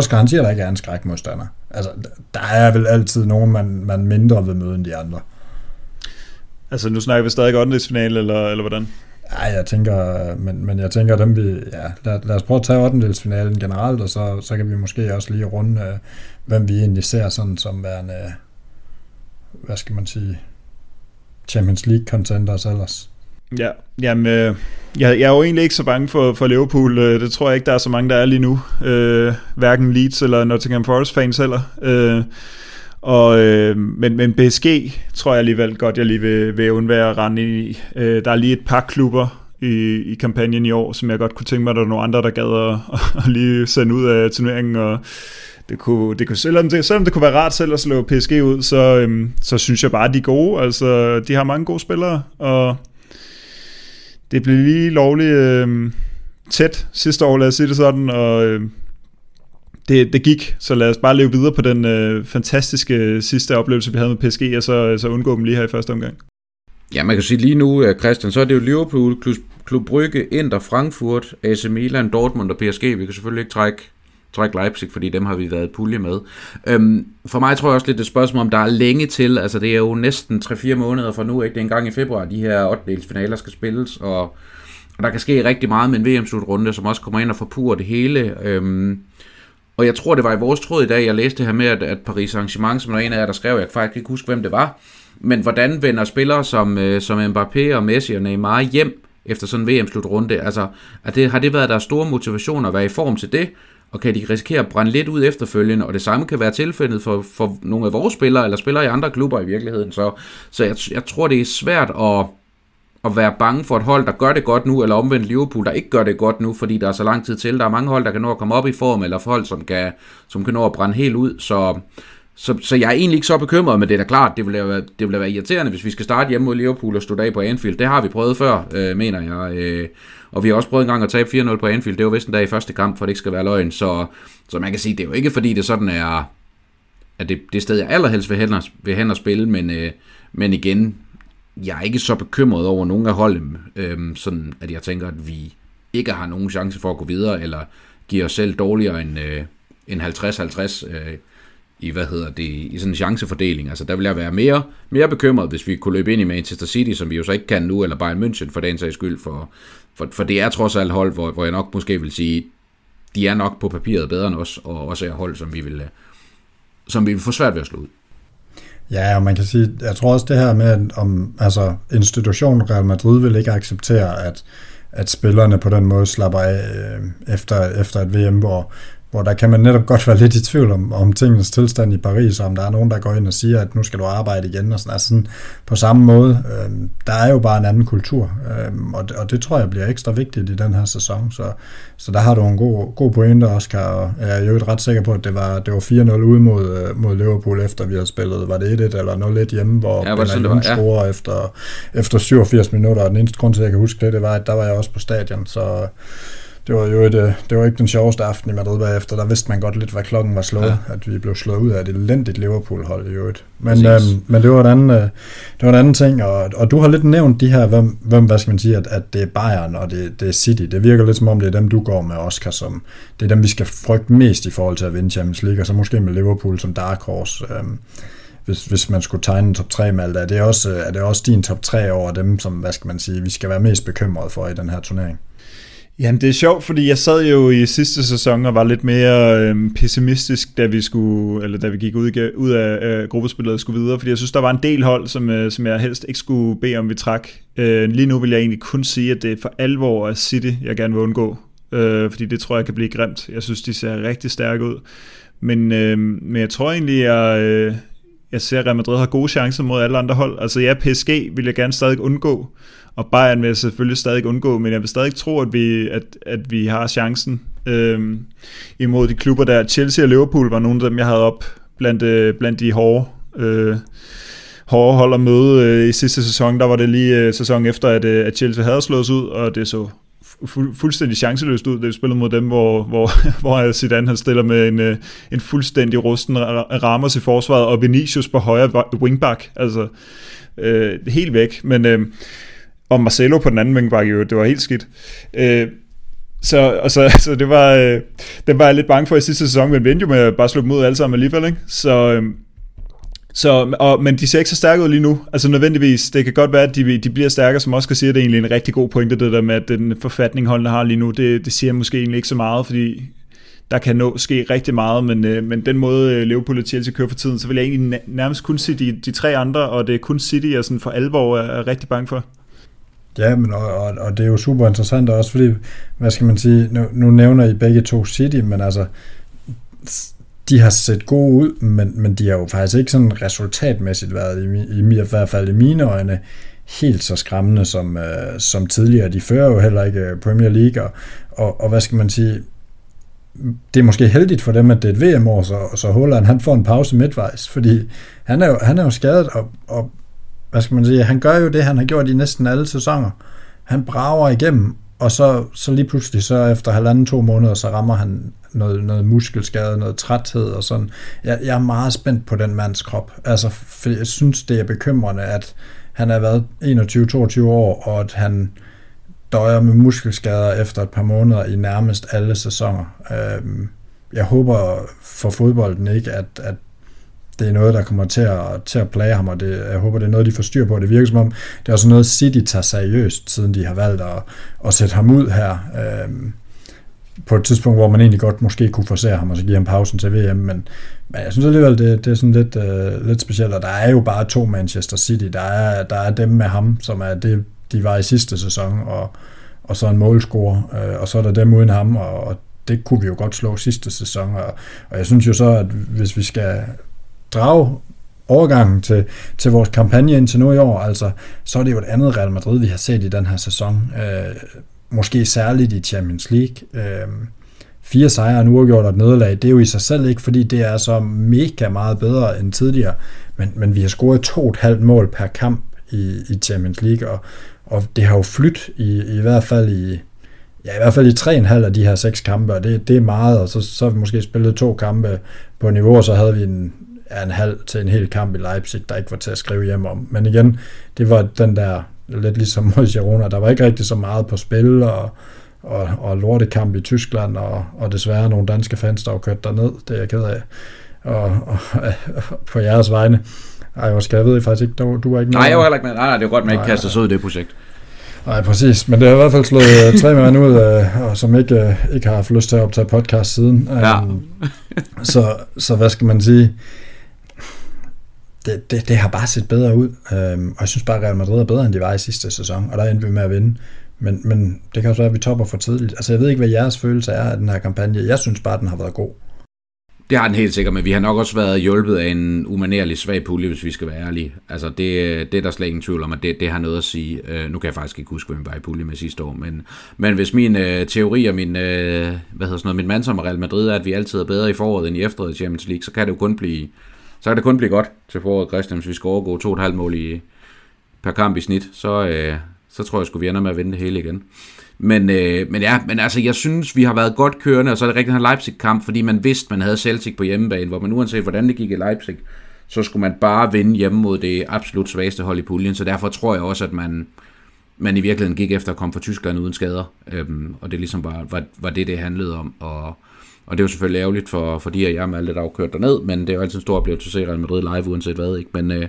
Siger, at der ikke er en skrækmodstander. Altså, der er vel altid nogen, man, man mindre vil møde end de andre. Altså, nu snakker vi stadig åttendelsfinale, eller, eller hvordan? Ja, jeg tænker, men, men jeg tænker dem vi, ja, lad, lad os prøve at tage 8. generelt, og så, så kan vi måske også lige runde, øh, hvem vi egentlig ser sådan som værende, hvad skal man sige, Champions League contenders ellers. Ja, jamen, øh, jeg, jeg er jo egentlig ikke så bange for, for Liverpool. Øh, det tror jeg ikke, der er så mange, der er lige nu. Øh, hverken Leeds eller Nottingham Forest fans heller. Øh, og, øh, men, men PSG tror jeg alligevel godt, jeg lige vil, vil undvære at rende i. Øh, der er lige et par klubber i, i kampagnen i år, som jeg godt kunne tænke mig, at der er nogle andre, der gad at, at lige sende ud af turneringen. Og det kunne, det kunne, selvom, det, selvom det kunne være rart selv at slå PSG ud, så, øhm, så synes jeg bare, at de er gode. Altså, de har mange gode spillere, og det blev lige lovligt øhm, tæt sidste år, lad os sige det sådan, og øhm, det, det gik, så lad os bare leve videre på den øh, fantastiske øh, sidste oplevelse, vi havde med PSG, og så, øh, så undgå dem lige her i første omgang. Ja, man kan sige lige nu, øh, Christian, så er det jo Liverpool, Klub Brygge, Inter, Frankfurt, AC Milan, Dortmund og PSG. Vi kan selvfølgelig ikke trække, Træk Leipzig, fordi dem har vi været pulje med. Øhm, for mig tror jeg også lidt det spørgsmål, om der er længe til. Altså det er jo næsten 3-4 måneder fra nu, ikke? Det er en gang i februar, de her 8. finaler skal spilles, og, og der kan ske rigtig meget med en VM-slutrunde, som også kommer ind og forpurer det hele. Øhm, og jeg tror, det var i vores tråd i dag, jeg læste det her med, at, at Paris Saint-Germain, som var en af jer, der skrev, jeg kan faktisk ikke huske, hvem det var, men hvordan vender spillere som, øh, som Mbappé og Messi og Neymar hjem efter sådan en VM-slutrunde? Altså, er det, har det været deres store motivation at være i form til det? Og kan de risikere at brænde lidt ud efterfølgende? Og det samme kan være tilfældet for, for nogle af vores spillere, eller spillere i andre klubber i virkeligheden. Så, så jeg, jeg tror, det er svært at, at være bange for et hold, der gør det godt nu, eller omvendt Liverpool, der ikke gør det godt nu, fordi der er så lang tid til. Der er mange hold, der kan nå at komme op i form, eller hold, som kan, som kan nå at brænde helt ud. Så, så, så jeg er egentlig ikke så bekymret, men det er da klart, det vil være, det vil være irriterende, hvis vi skal starte hjemme mod Liverpool og stå af på Anfield. Det har vi prøvet før, øh, mener jeg. Øh, og vi har også prøvet en gang at tabe 4-0 på Anfield. Det var vist en dag i første kamp, for det ikke skal være løgn. Så, så man kan sige, det er jo ikke fordi, det sådan er at det, det sted, jeg allerhelst vil hen og, vil hen og spille, men, øh, men igen, jeg er ikke så bekymret over nogen af holdene, øh, sådan at jeg tænker, at vi ikke har nogen chance for at gå videre, eller giver os selv dårligere end, øh, end 50-50 øh, i, hvad hedder det, i sådan en chancefordeling. Altså, der vil jeg være mere, mere bekymret, hvis vi kunne løbe ind i Manchester City, som vi jo så ikke kan nu, eller Bayern München for den sags skyld, for, for, for det er trods alt hold, hvor, hvor jeg nok måske vil sige, de er nok på papiret bedre end os, og også er hold, som vi vil, øh, som vi vil få svært ved at slå ud. Ja, og man kan sige, jeg tror også det her med, om altså, institutionen Real Madrid vil ikke acceptere, at, at spillerne på den måde slapper af øh, efter, efter et VM, hvor, hvor der kan man netop godt være lidt i tvivl om, om tingens tilstand i Paris, og om der er nogen, der går ind og siger, at nu skal du arbejde igen, og sådan, altså sådan på samme måde. Øh, der er jo bare en anden kultur, øh, og, det, og det tror jeg bliver ekstra vigtigt i den her sæson, så, så der har du en god, god pointe, Oscar, og jeg er jo ikke ret sikker på, at det var, det var 4-0 ude mod, øh, mod Liverpool, efter vi havde spillet, var det 1-1 eller 0-1 hjemme, hvor ja, Benayoun ja. scorer efter, efter 87 minutter, og den eneste grund til, at jeg kan huske det, det var, at der var jeg også på stadion, så det var jo et, øh, det var ikke den sjoveste aften i Madrid bagefter. Der vidste man godt lidt, hvad klokken var slået. Ja. At vi blev slået ud af et elendigt Liverpool-hold i øvrigt. Men, øhm, men det, var en anden, øh, det var en anden ting. Og, og du har lidt nævnt de her, hvem, hvem hvad skal man sige, at, at det er Bayern og det, det er City. Det virker lidt som om, det er dem, du går med, Oscar, som det er dem, vi skal frygte mest i forhold til at vinde Champions League. Og så måske med Liverpool som dark horse. Øhm, hvis, hvis man skulle tegne en top 3 med alt, er det også, er det også din top 3 over dem, som, hvad skal man sige, vi skal være mest bekymrede for i den her turnering? Jamen det er sjovt, fordi jeg sad jo i sidste sæson og var lidt mere øhm, pessimistisk, da vi skulle, eller da vi gik ud, ud af øh, gruppespillet og skulle videre, fordi jeg synes, der var en del hold, som, øh, som jeg helst ikke skulle bede om, vi trak. Øh, lige nu vil jeg egentlig kun sige, at det er for alvor at City, jeg gerne vil undgå, øh, fordi det tror jeg kan blive grimt. Jeg synes, de ser rigtig stærke ud. Men, øh, men jeg tror egentlig, jeg, øh, jeg ser, at Real Madrid har gode chancer mod alle andre hold. Altså ja, PSG vil jeg gerne stadig undgå, og Bayern vil jeg selvfølgelig stadig undgå, men jeg vil stadig tro, at vi, at, at vi har chancen øhm, imod de klubber der. Chelsea og Liverpool var nogle af dem, jeg havde op blandt, øh, blandt de hårde, øh, hårde hold at møde øh, i sidste sæson. Der var det lige øh, sæson efter, at, øh, at Chelsea havde slået os ud, og det så fu- fuldstændig chanceløst ud, da vi spillede mod dem, hvor, hvor, hvor Zidane han stiller med en, øh, en fuldstændig rusten Ramos i forsvaret, og Vinicius på højre wingback, altså øh, helt væk, men øh, og Marcelo på den anden wingback, det var helt skidt. Øh, så, og så, så det var, øh, den var jeg lidt bange for i sidste sæson, men vendte jo med at bare slå dem ud alle sammen alligevel, ikke? Så, øh, så, og, men de ser ikke så stærke ud lige nu. Altså nødvendigvis, det kan godt være, at de, de bliver stærkere, som også kan sige, at det er egentlig en rigtig god pointe, det der med, at den forfatning, holdene har lige nu, det, det siger måske egentlig ikke så meget, fordi der kan nå ske rigtig meget, men, øh, men den måde øh, Liverpool og Chelsea kører for tiden, så vil jeg egentlig nærmest kun se de, de tre andre, og det er kun City, jeg sådan for alvor er, er rigtig bange for. Ja, men og, og, og det er jo super interessant også, fordi, hvad skal man sige, nu, nu nævner I begge to City, men altså, de har set gode ud, men, men de har jo faktisk ikke sådan resultatmæssigt været, i, i, i hvert fald i mine øjne, helt så skræmmende som, øh, som tidligere. De fører jo heller ikke øh, Premier League, og, og, og hvad skal man sige, det er måske heldigt for dem, at det er et VM-år, så, så Holland han får en pause midtvejs, fordi han er jo, han er jo skadet, og, og hvad skal man sige, han gør jo det, han har gjort i næsten alle sæsoner. Han brager igennem, og så, så lige pludselig, så efter halvanden, to måneder, så rammer han noget, noget muskelskade, noget træthed og sådan. Jeg, jeg er meget spændt på den mands krop. Altså, for jeg synes, det er bekymrende, at han har været 21-22 år, og at han døjer med muskelskader efter et par måneder i nærmest alle sæsoner. Øhm, jeg håber for fodbolden ikke, at, at det er noget, der kommer til at, til at plage ham, og det, jeg håber, det er noget, de får styr på. Det virker som om, det er også noget, City tager seriøst, siden de har valgt at, at sætte ham ud her. Øhm, på et tidspunkt, hvor man egentlig godt måske kunne forsere ham og så give ham pausen til VM, men, men jeg synes alligevel, det, det er sådan lidt, øh, lidt specielt, og der er jo bare to Manchester City, der er, der er dem med ham, som er det, de var i sidste sæson, og, og så en målscorer, øh, og så er der dem uden ham, og, og det kunne vi jo godt slå sidste sæson, og, og jeg synes jo så, at hvis vi skal drage overgangen til, til vores kampagne indtil nu i år, altså, så er det jo et andet Real Madrid, vi har set i den her sæson. Øh, måske særligt i Champions League. Øh, fire sejre, en uafgjort og et nederlag, det er jo i sig selv ikke, fordi det er så mega meget bedre end tidligere, men, men vi har scoret to et halvt mål per kamp i, i Champions League, og, og det har jo flyttet i, i hvert fald i, ja, i hvert fald i tre en halv af de her seks kampe, og det, det er meget, og så, så har vi måske spillet to kampe på niveau, og så havde vi en, ja, en halv til en hel kamp i Leipzig, der ikke var til at skrive hjem om. Men igen, det var den der, lidt ligesom mod Girona, der var ikke rigtig så meget på spil, og, og, og lortekamp i Tyskland, og, og desværre nogle danske fans, der var kørt derned, det er jeg ked af, og, og, og på jeres vegne. Ej, skal jeg ved faktisk ikke, du, du er ikke Nej, jeg var heller ikke med. Nej, nej, det er godt, man ikke kaster sig ud i det projekt. Nej, præcis. Men det har i hvert fald slået øh, tre mænd ud, øh, og som ikke, øh, ikke har haft lyst til at optage podcast siden. Ja. Um, så, så hvad skal man sige? Det, det, det har bare set bedre ud, øhm, og jeg synes bare, at Real Madrid er bedre, end de var i sidste sæson, og der endte vi med at vinde. Men, men det kan også være, at vi topper for tidligt. Altså, jeg ved ikke, hvad jeres følelse er af den her kampagne. Jeg synes bare, at den har været god. Det har den helt sikkert, men vi har nok også været hjulpet af en umanerlig svag pulje, hvis vi skal være ærlige. Altså, det, det er der slet ingen tvivl om, at det, det har noget at sige. Uh, nu kan jeg faktisk ikke huske, hvem var i pulje med sidste år, men, men hvis min uh, teori og min, uh, hvad hedder sådan noget, min mand som Real Madrid er, at vi altid er bedre i foråret end i efteråret i Champions League, så kan det jo kun blive så kan det kun blive godt til foråret, Christian, hvis vi skal overgå 2,5 mål i, per kamp i snit, så, øh, så tror jeg, at vi ender med at vinde det hele igen. Men, øh, men ja, men altså, jeg synes, vi har været godt kørende, og så er det rigtig en Leipzig-kamp, fordi man vidste, man havde Celtic på hjemmebane, hvor man uanset hvordan det gik i Leipzig, så skulle man bare vinde hjemme mod det absolut svageste hold i puljen, så derfor tror jeg også, at man, man i virkeligheden gik efter at komme fra Tyskland uden skader, øhm, og det ligesom var, var, var det, det handlede om, og, og det er jo selvfølgelig ærgerligt for, for de af jer med alt det, der er kørt derned, men det er jo altid en stor oplevelse at se Real Madrid live, uanset hvad, ikke? Men øh,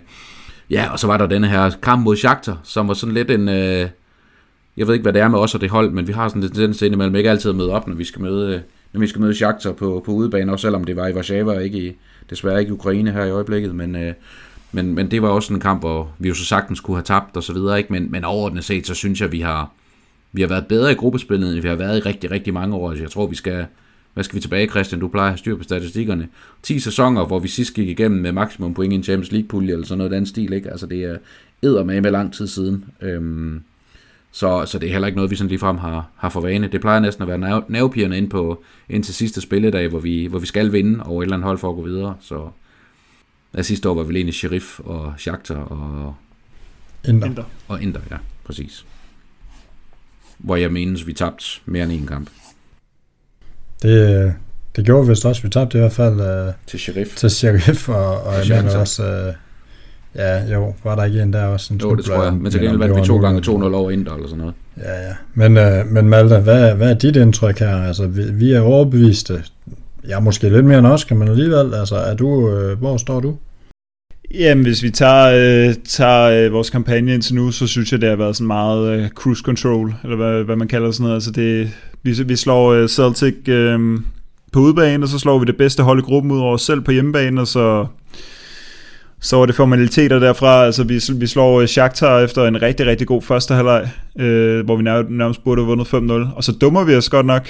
ja, og så var der denne her kamp mod Shakhtar, som var sådan lidt en... Øh, jeg ved ikke, hvad det er med os og det hold, men vi har sådan en tendens indimellem ikke altid at møde op, når vi skal møde, øh, når vi skal møde Shakhtar på, på udebane, også selvom det var i Warszawa og ikke i, desværre ikke i Ukraine her i øjeblikket, men, øh, men, men det var også en kamp, hvor vi jo så sagtens kunne have tabt og så videre, ikke? Men, men overordnet set, så synes jeg, vi har, vi har været bedre i gruppespillet, end vi har været i rigtig, rigtig mange år. Altså, jeg tror, vi skal, hvad skal vi tilbage, Christian? Du plejer at have styr på statistikkerne. 10 sæsoner, hvor vi sidst gik igennem med maksimum point i en Champions League-pulje, eller sådan noget den stil, ikke? Altså, det er æder med med lang tid siden. Øhm, så, så det er heller ikke noget, vi sådan ligefrem har, har for vane. Det plejer næsten at være nervepigerne ind, på, ind til sidste spilledag, hvor vi, hvor vi skal vinde over et eller andet hold for at gå videre. Så ja, sidste år var vi egentlig Sheriff og Shakhtar og Inter. Inter. Og Inter, ja, præcis. Hvor jeg menes, vi tabte mere end en kamp. Det, det gjorde vi vist også. Vi tabte i hvert fald uh, til Sheriff. Til Sheriff, og, og jeg mener også... Uh, Ja, jo, var der ikke en der også? En jo, det tror jeg. Men til gengæld vandt vi to gange 2-0 over Inter eller sådan noget. Ja, ja. Men, øh, men Malte, hvad, hvad er dit indtryk her? Altså, vi, vi er overbeviste. Ja, måske lidt mere end os, kan man alligevel. Altså, er du, øh, hvor står du? Jamen, hvis vi tager, øh, tager øh, vores kampagne indtil nu, så synes jeg, det har været sådan meget øh, cruise control, eller hvad, hvad man kalder sådan noget. Altså, det, vi, vi slår øh, Celtic øh, på udebane, og så slår vi det bedste hold i gruppen ud over os selv på hjemmebane, og så så var det formaliteter derfra. Altså, vi, vi slår øh, Shakhtar efter en rigtig, rigtig god første halvleg, øh, hvor vi nærmest burde have vundet 5-0. Og så dummer vi os godt nok,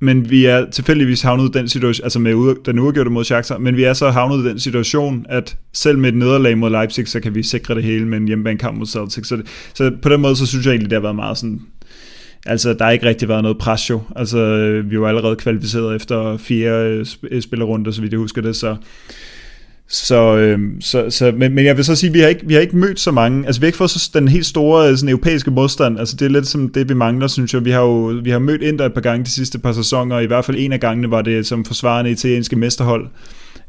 men vi er tilfældigvis havnet i den situation, altså med den uafgjorte mod Shakhtar, men vi er så havnet i den situation, at selv med et nederlag mod Leipzig, så kan vi sikre det hele med en hjemmebanekamp mod Celtic. Så, så på den måde, så synes jeg egentlig, det har været meget sådan, altså der har ikke rigtig været noget pres jo. Altså øh, vi var allerede kvalificeret efter fire øh, øh, spillerunder, så vidt jeg husker det, så så, øh, så, så men, men jeg vil så sige, at vi har ikke, vi har ikke mødt så mange, altså vi har ikke fået så, den helt store sådan, europæiske modstand, altså det er lidt som det, vi mangler, synes jeg. Vi har jo vi har mødt Inter et par gange de sidste par sæsoner, i hvert fald en af gangene var det som forsvarende italienske mesterhold,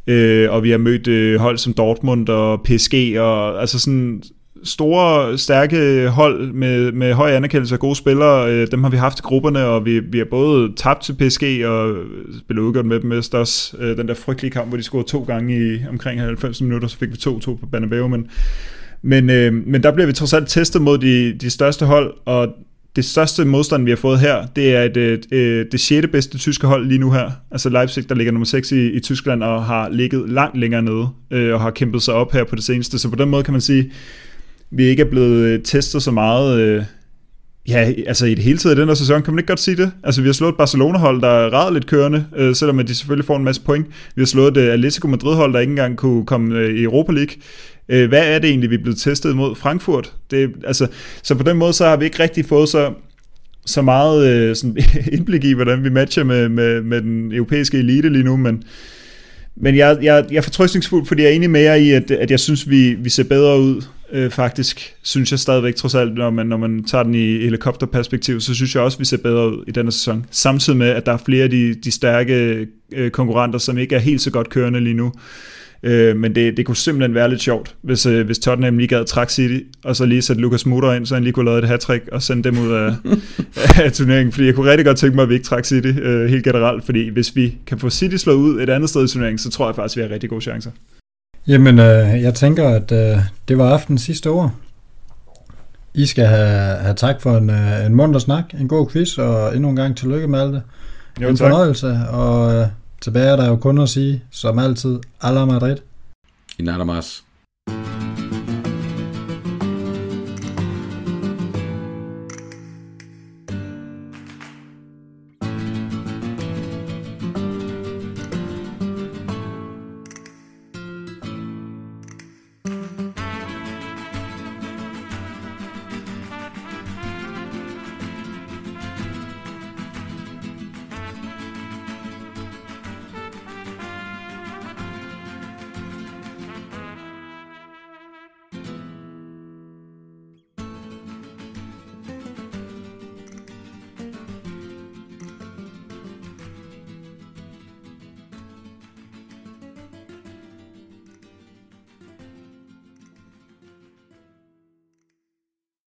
øh, og vi har mødt øh, hold som Dortmund og PSG, og altså sådan store, stærke hold med, med høj anerkendelse af gode spillere, øh, dem har vi haft i grupperne, og vi, vi har både tabt til PSG og spillet udgjort med dem med også øh, den der frygtelige kamp, hvor de scorede to gange i omkring 90 minutter, så fik vi 2-2 på Banabeo, men, men, øh, men der bliver vi trods alt testet mod de, de største hold, og det største modstand, vi har fået her, det er et, et, et, det sjette bedste tyske hold lige nu her. Altså Leipzig, der ligger nummer 6 i, i Tyskland og har ligget langt længere nede øh, og har kæmpet sig op her på det seneste. Så på den måde kan man sige, vi ikke er blevet øh, testet så meget. Øh, ja, altså i det hele taget i den her sæson, kan man ikke godt sige det? Altså vi har slået et Barcelona-hold, der er ret lidt kørende, øh, selvom de selvfølgelig får en masse point. Vi har slået et øh, Atletico Madrid-hold, der ikke engang kunne komme øh, i Europa League. hvad er det egentlig, vi er blevet testet mod Frankfurt? Det, altså, så på den måde, så har vi ikke rigtig fået så så meget øh, sådan indblik i, hvordan vi matcher med, med, med den europæiske elite lige nu, men, men jeg, jeg, jeg er fortrøstningsfuld, fordi jeg er enig med jer i, at, at jeg synes, vi, vi ser bedre ud øh, faktisk, synes jeg stadigvæk trods alt, når man, når man tager den i helikopterperspektiv, så synes jeg også, vi ser bedre ud i denne sæson. Samtidig med, at der er flere af de, de stærke øh, konkurrenter, som ikke er helt så godt kørende lige nu. Øh, men det, det kunne simpelthen være lidt sjovt, hvis, øh, hvis Tottenham lige gad trække City, og så lige sætte Lucas Moura ind, så han lige kunne lave et hat og sende dem ud af, af turneringen. Fordi jeg kunne rigtig godt tænke mig, at vi ikke trækker City øh, helt generelt, fordi hvis vi kan få City slået ud et andet sted i turneringen, så tror jeg faktisk, vi har rigtig gode chancer. Jamen, øh, jeg tænker, at øh, det var aften sidste år. I skal have, have tak for en, øh, en munter snak, en god quiz, og endnu en gang tillykke med alt det. Jo, en tak. fornøjelse, og øh, tilbage er der jo kun at sige, som altid, Alla Madrid. I nada más.